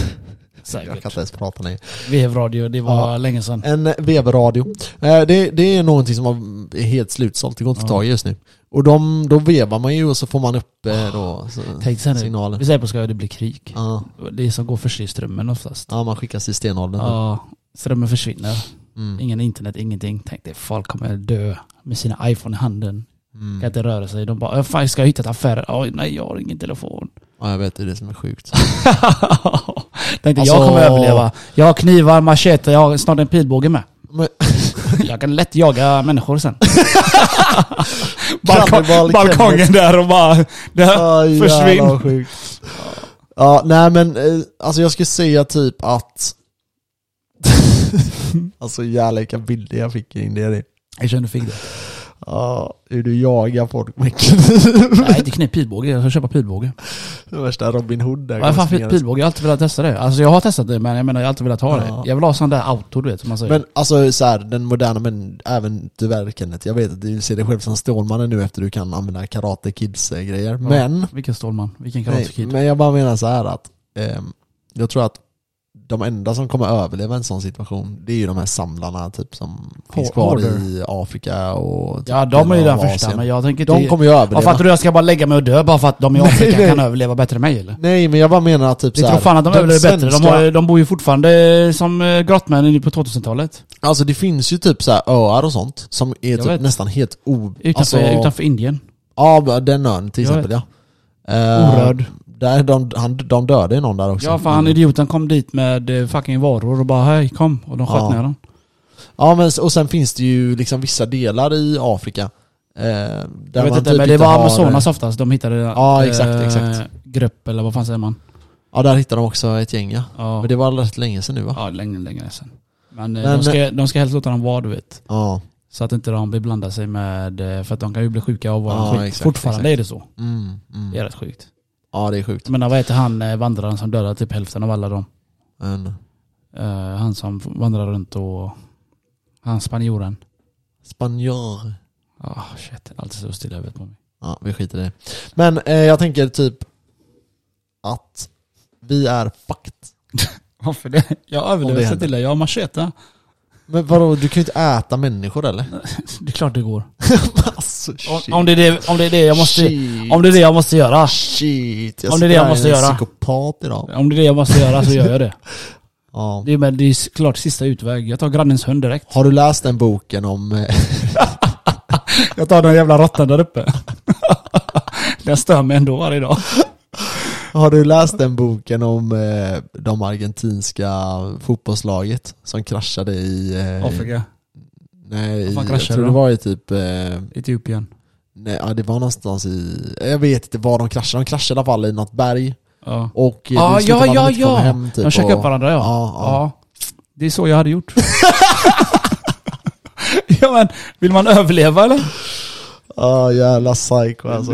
Jag kan Säkert. inte ens prata längre. Vevradio, det var Ja. länge sedan. En vevradio. Eh, Det, det är någonting som är helt slutsålt, det går inte att få tag i just nu. Och de, då vevar man ju och så får man upp eh, då, så, Tänk sen. Vi säger på skoj, det blir krig. Ja. Det är som går först i strömmen oftast. ja, man skickas till stenåldern. Ja, strömmen försvinner. Mm. Ingen internet, ingenting. Tänk dig, folk kommer dö med sina iPhone i handen. Mm. Kan inte röra sig. De bara, "Äh, fan ska jag hitta ett affär? Oj, nej jag har ingen telefon. Ja, jag vet, det är det som är sjukt. Tänkte Alltså- jag kommer överleva. Jag har knivar, machete, jag har snart en pilbåge med. Men, Jag kan lätt jaga människor sen. Cannibal balkongen där och bara... Där, Aj, Försvinn. Ja, nej men eh, alltså jag skulle säga typ att Alltså jävlar vilka bilder jag fick in det. är det. jag känner fick det. Ja, hur du jagar folk med kniv. Nej, inte knep pilbåge. Jag ska köpa pilbåge. Det värsta Robin Hood där. Vad fan fick pilbåge? Jag har alltid velat testa det. Alltså jag har testat det men jag menar jag har alltid velat ha Ja. det. Jag vill ha sån där auto du vet som man säger. Men alltså så här, den moderna, men även tyvärr Kenneth, jag vet att du ser dig själv som Stålmannen nu efter du kan använda Karate Kids eh, grejer. Men, Vilken Stålman? Vilken nej, Karate Kid? men jag bara menar så här att ehm, jag tror att de enda som kommer överleva en sån situation, det är ju de här samlarna typ som finns kvar hoarder. i Afrika och typ Ja de är ju den första men jag tänker De kommer ju Ja, överleva. fattar du? Jag ska bara lägga mig och dö bara för att de i Afrika nej. kan överleva bättre än mig eller? Nej men jag bara menar att typ så tror fan att de överlever bättre. De, svenska- har, de bor ju fortfarande som eh, grottmän inne på 2000-talet. Alltså det finns ju typ så här öar och sånt som är Jag typ vet. nästan helt o... Utanför, alltså, utanför Indien. Ja, den ön till Jag exempel ja. Eh, Orörd. Där de, han, de dödade ju någon där också. Ja fan idioten kom dit med eh, fucking varor och bara hej kom och de sköt Ja. ner dem. Ja men och sen finns det ju liksom vissa delar i Afrika eh, där Jag vet inte typ men det var har- Amazonas oftast de hittade Ja, exakt, exakt. grupp eller vad fan säger man? Ja där hittar de också ett gäng ja. Ja, Men det var rätt länge sedan nu va? ja länge, länge sedan. Men, eh, Men- de, ska, de ska helst låta dem vara du vet. Ja. Så att inte de blir blanda sig med, eh, för att de kan ju bli sjuka av våran Ja, skit. exakt, Fortfarande exakt. är det så. Mm, mm. Det är rätt sjukt. Ja det är sjukt. Menar vad heter han eh, vandraren som dödade typ hälften av alla dem? Men, Eh, han som vandrar runt och... Han spanjoren. spanjor. Ah shit, allt så stilla huvudet på mig. Ja vi skiter i det. Men eh, jag tänker typ att vi är fucked. Varför det? Jag överlever så till det. Jag har machete. Men vadå, du kan ju inte äta människor eller? Det är klart det går. alltså Om, shit. om, det är det, om det är det jag måste... Shit. Om det är det jag måste göra. Shit, jag Om det är det jag sitter måste här, göra. psykopat idag. Om det är det jag måste göra så gör jag det. Ja. Det är, men det är klart sista utväg. Jag tar grannens hund direkt. Har du läst den boken om... eh, Jag tar den jävla råttan där uppe. Den stör mig ändå varje dag. Har du läst den boken om eh, de argentinska fotbollslaget som kraschade i... Eh, Afrika. Nej, jag tror de? det var i typ... Eh, Etiopien. nej, ja, det var någonstans i... Jag vet inte var de kraschade. De kraschade i alla fall i något berg. Ja. Och Ah, ja, ja, ja. hem typ. De käkade och- upp varandra ja. Ja, ja. ja. Det är så jag hade gjort. ja men, vill man överleva eller? Ja, jävla psycho alltså.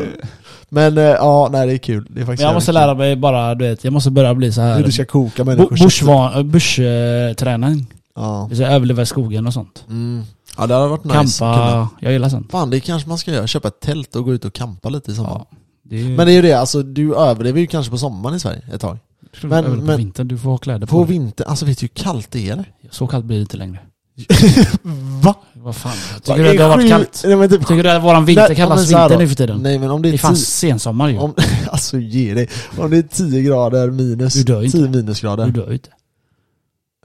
Men eh, ja, nej det är kul. Det är faktiskt jag måste lära mig bara, du vet, jag måste börja bli så här Hur du ska koka människor. bushvan- Bushträning. Ja. Säga överleva i skogen och sånt. Mm. ja, det hade varit nice. Kampa, jag gillar sånt. Fan, det kanske man ska göra. Köpa ett tält och gå ut och campa lite i sommar. Ja. Det är, Men det är ju det, alltså du överlever ju kanske på sommaren i Sverige ett tag. Men, Men- på vintern, du får ha kläder på, På vintern, alltså vet du hur kallt det är? Så kallt blir det inte längre. Va? Vad fan, tycker du att det har är varit kallt? Nej men typ Tycker du att våran vinter Nej, kallas vinter nu för tiden? Nej men om det Det är är fan sensommar ju. om, alltså ge dig. Om det är 10 grader minus, Du dör inte. 10 minusgrader. Du dör inte.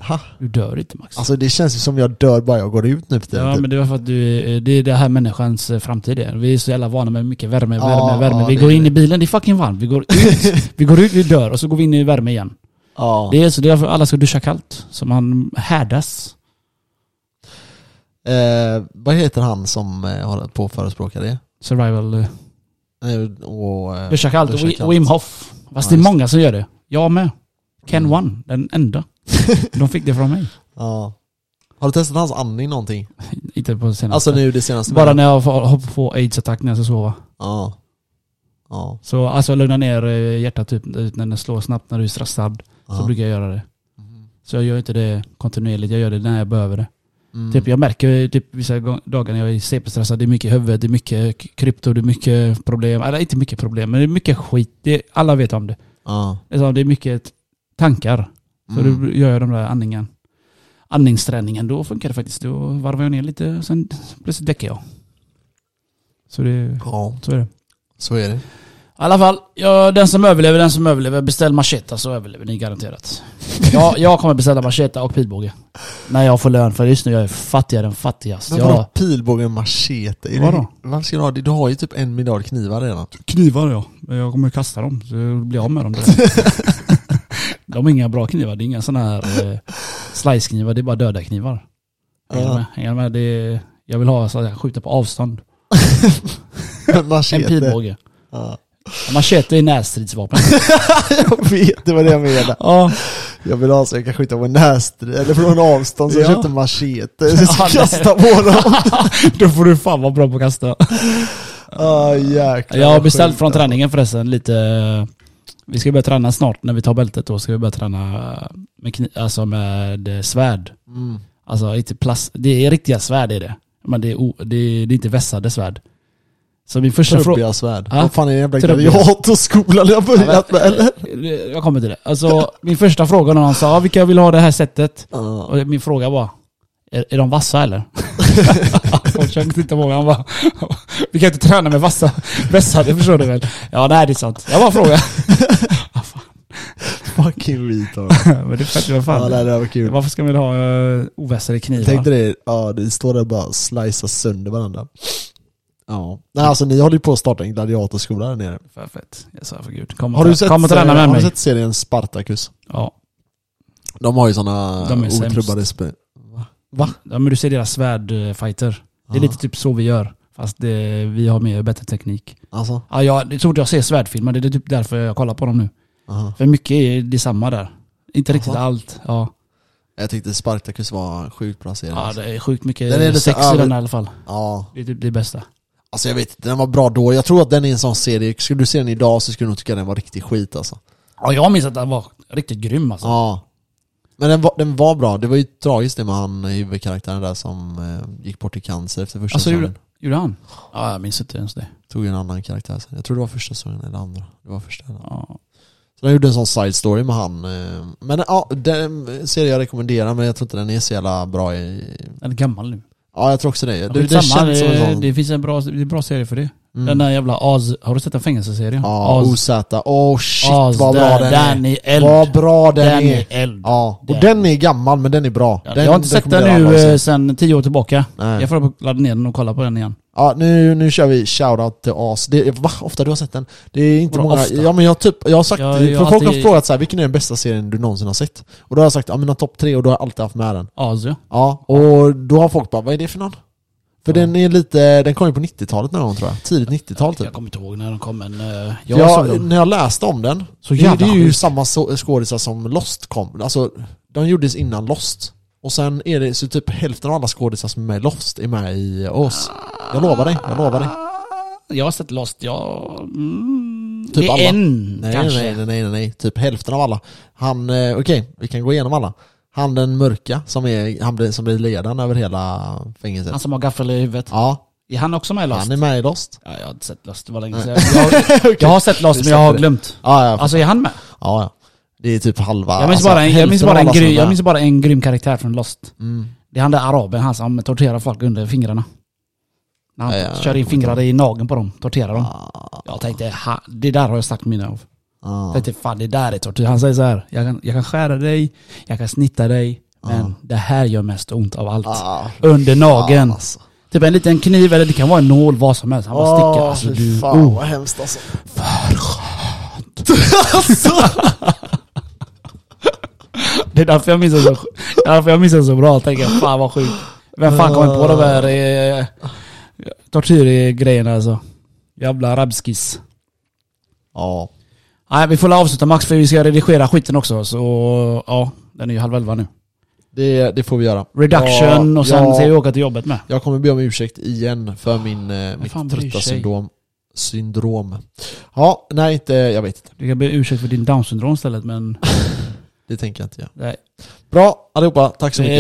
Ha? Du dör inte Max. Alltså det känns ju som jag dör bara jag går ut nu för tiden. Ja typ. men det var för att du, är- det är det här människans eh, framtid är. Vi är så jävla vana med mycket värme, Ja, värme, värme. ja, vi det går är in det. i bilen, det är fucking varmt. Vi går ut, vi går ut, vi dör och så går vi in i värme igen. ja. Det är så, det är därför alla ska duscha kallt. Så man härdas. Eh, vad heter han som eh, håller på att förespråka det? Survival. eh, Eh, och, eh, Wi-. Wim Hof. Fast Ja, det är just många som gör det. Jag med. Ken Mm. One, den enda. De fick det från mig. Ja. Har du testat hans andning någonting? Inte på senaste. Alltså nu det senaste? Bara när jag får- aids-attack när jag ska sova. Ja. Ja. Så alltså lugna ner eh, hjärtat typ när det slår snabbt när du är stressad. Så ja. brukar jag göra det. Mm. Så jag gör inte det kontinuerligt, jag gör det när jag behöver det. Mm. Typ jag märker typ vissa dagar när jag är CP-stressad, det är mycket i huvudet, det är mycket krypto, det är mycket problem. Eller inte mycket problem, men det är mycket skit. Det, alla vet om det. Ja. Det är, är mycket tankar. Så Mm. då gör jag de där andningen. Andningsträningen, då funkar det faktiskt. Då varvar jag ner lite, sen plötsligt däckar jag. Så det, Ja, så är det. så är det. I alla fall, ja, den som överlever, den som överlever. Beställ macheta så överlever ni garanterat. Jag, jag kommer beställa macheta och pilbåge. När jag får lön, för just nu jag är fattigare än fattigast. Men vadå Jag, pilbåge machete? Är Vadå? Det, varför ska du ha det? Du har ju typ en miljard knivar redan. knivar ja. Men Jag kommer kasta dem, så jag blir av med dem. De är inga bra knivar, det är inga sådana här eh, slice-knivar, det är bara döda knivar. Hänger med? Hänger med? Det är, jag vill ha så att jag skjuter på avstånd. En machete. pilbåge. Ja. Machete är närstridsvapen. jag vet, det var det jag menade. ja. Jag vill ha så jag kan skjuta på närstrid, eller från avstånd så jag Ja. köpte machete. Så Ja, kasta på dem. Då får du fan vara bra på att kasta. Ah, jäklar, Jag har beställt från alltså. träningen förresten lite Vi ska börja träna snart när vi tar bältet då ska vi börja träna med, kni- alltså med eh, svärd. Mm. Alltså inte plast, det är riktiga svärd är det. Men det är, o, det är, det är inte vässade svärd. Så min första fråga... Trubbiga svärd. Ja. Vad fan är det jävla gladiatorskolan jag börjat med eller? Jag kommer till det. Alltså min första fråga när han sa "Ja, vilka vill ha det här sättet? Ja. Och min fråga var är, är de vassa eller? Folk titta på mig, han bara Vi kan inte träna med vassa vässade, förstår du väl? Ja nej det är sant. Jag bara frågar. Fucking retard. Men det är fett, vad Ja, fan. det var kul. Varför ska man ha uh, ovässade knivar? Tänk dig det, ja det står där bara och slicear sönder varandra. Ja. Nej alltså ni håller ju på att starta en gladiatorskola där nere. För fett. Jag sa för gud. Kom och, Har du sett, kom och träna med har mig. du sett serien Spartacus? Ja. De har ju sämst. otrubbade spel. Va? ja. Men du ser deras svärdfighter. Det är lite typ så vi gör. Fast det, vi har mer bättre teknik. Alltså? Ja, jag, är så jag ser svärdfilmer. Det är typ därför jag kollar på dem nu. Aha. För mycket är detsamma där. Inte riktigt Alltså? allt. Ja. Jag tyckte Spartacus var en sjukt bra serie. ja, alltså. det är sjukt mycket Den är sex i den i alla fall. ja. Det är typ det bästa. Alltså jag vet den var bra då. Jag tror att den är en sån serie, skulle du se den idag så skulle du nog tycka den var riktigt skit alltså. Ja, jag minns att den var riktigt grym alltså. Ja. Men den var, den var bra, det var ju tragiskt det med han huvudkaraktären där som eh, gick bort i cancer efter första Alltså, säsongen. Gjorde han? Ja, jag minns inte ens det. Tog ju en annan karaktär sen. Jag tror det var första säsongen eller andra. Det var första. Ja. Så de gjorde en sån side story med han. eh, Men ja, den serie jag rekommenderar men jag tror inte den är så jävla bra i... Den är gammal nu. Ja jag tror också det. Det, det skitsamma, känns som en sån... det finns en bra, det är en bra serie för det. Mm. Den där jävla Az... Har du sett den fängelseserien? Ja, Az, OZ. Åh shit Az, vad bra den den är. är eld. Vad bra den, den är. är eld. Ja, och Den. den är gammal men den är bra. Ja, Den jag har inte sett den nu eh, sen tio år tillbaka. Nej. Jag får ladda ner den och kolla på den igen. Ja, nu, nu kör vi shoutout till As. Det är, va? Ofta du har sett den? Det är inte Vadå många... ofta? Ja men jag har typ, jag har sagt, Ja, för jag har folk har alltid- frågat så här, vilken är den bästa serien du någonsin har sett? Och då har jag sagt, ja mina topp tre och då har jag alltid haft med den. Az ja. Ja, och då har folk bara, vad är det för någon? För Ja. den är lite, den kom ju på 90-talet någon gång tror jag. Tidigt 90-tal typ. Jag kommer inte ihåg när den kom men... eh, jag den. när jag läste om den, Så det, jävla det är ju samma skådisar som Lost kom. Alltså, de gjordes innan Lost. Och sen är det så typ hälften av alla skådisar som är med i Lost är med i Oz. Jag lovar dig, jag lovar dig. Jag har sett Lost, jag... Mm, Typ det är alla. en Nej, kanske. nej, nej, nej, nej. Typ hälften av alla. Han, eh, okej, vi kan gå igenom alla. Han den mörka, som, är, han blir, som blir ledaren över hela fängelset. Han som har gaffel i huvudet. ja, Är han också med i Lost? han är med i Lost. Ja, jag har inte sett Lost, det var länge sedan. Jag, jag har sett Lost men jag har glömt. Ja, ja, Alltså är han med? ja, ja. Det är typ halva... Jag minns alltså, bara, en, jag minns bara, en grym, jag minns bara en grym karaktär från Lost. Mm. Det är han där araben, han som torterar folk under fingrarna. När han Ja, ja, kör in jag fingrar i nageln på dem, torterar dem. Ah, Jag tänkte, ha, det där har jag sagt mina av. ah. Jag tänkte, fan det där är tortyr. Han säger så här, jag kan, jag kan skära dig, jag kan snitta dig, men Ja. det här gör mest ont av allt. Ah. Under nageln. Ah, alltså. Typ en liten kniv eller det kan vara en nål, vad som helst. Han bara sticker. Åh, Alltså du, fan oh. vad hemskt alltså. Det är därför jag minns det så, därför jag minns det så bra. Tänker jag, fan vad sjukt. Vem fan kommer på de här eh, tortyrgrejerna alltså? Jävla rabskis. Ja. Nej, vi får avsluta Max för vi ska redigera skiten också. Så ja, den är ju halv elva nu. Det, det får vi göra. Reduction Ja, och sen ja. ska vi åka till jobbet med. Jag kommer be om ursäkt igen för min, eh, mitt trötta syndrom. Syndrom. Ja, nej inte, jag vet inte. Du kan be ursäkt för din down syndrom istället men... Det tänker jag inte göra. Nej. Bra allihopa, tack så mycket.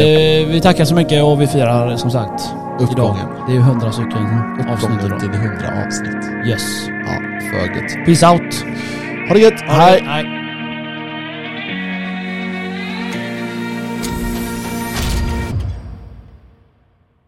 Eh, vi tackar så mycket och vi firar som sagt Uppgången. idag. Det är ju hundra stycken avsnitt Uppgången idag. till 100 avsnitt. Yes. Ja, för gött. Peace out. Ha det gött, hej! Hej.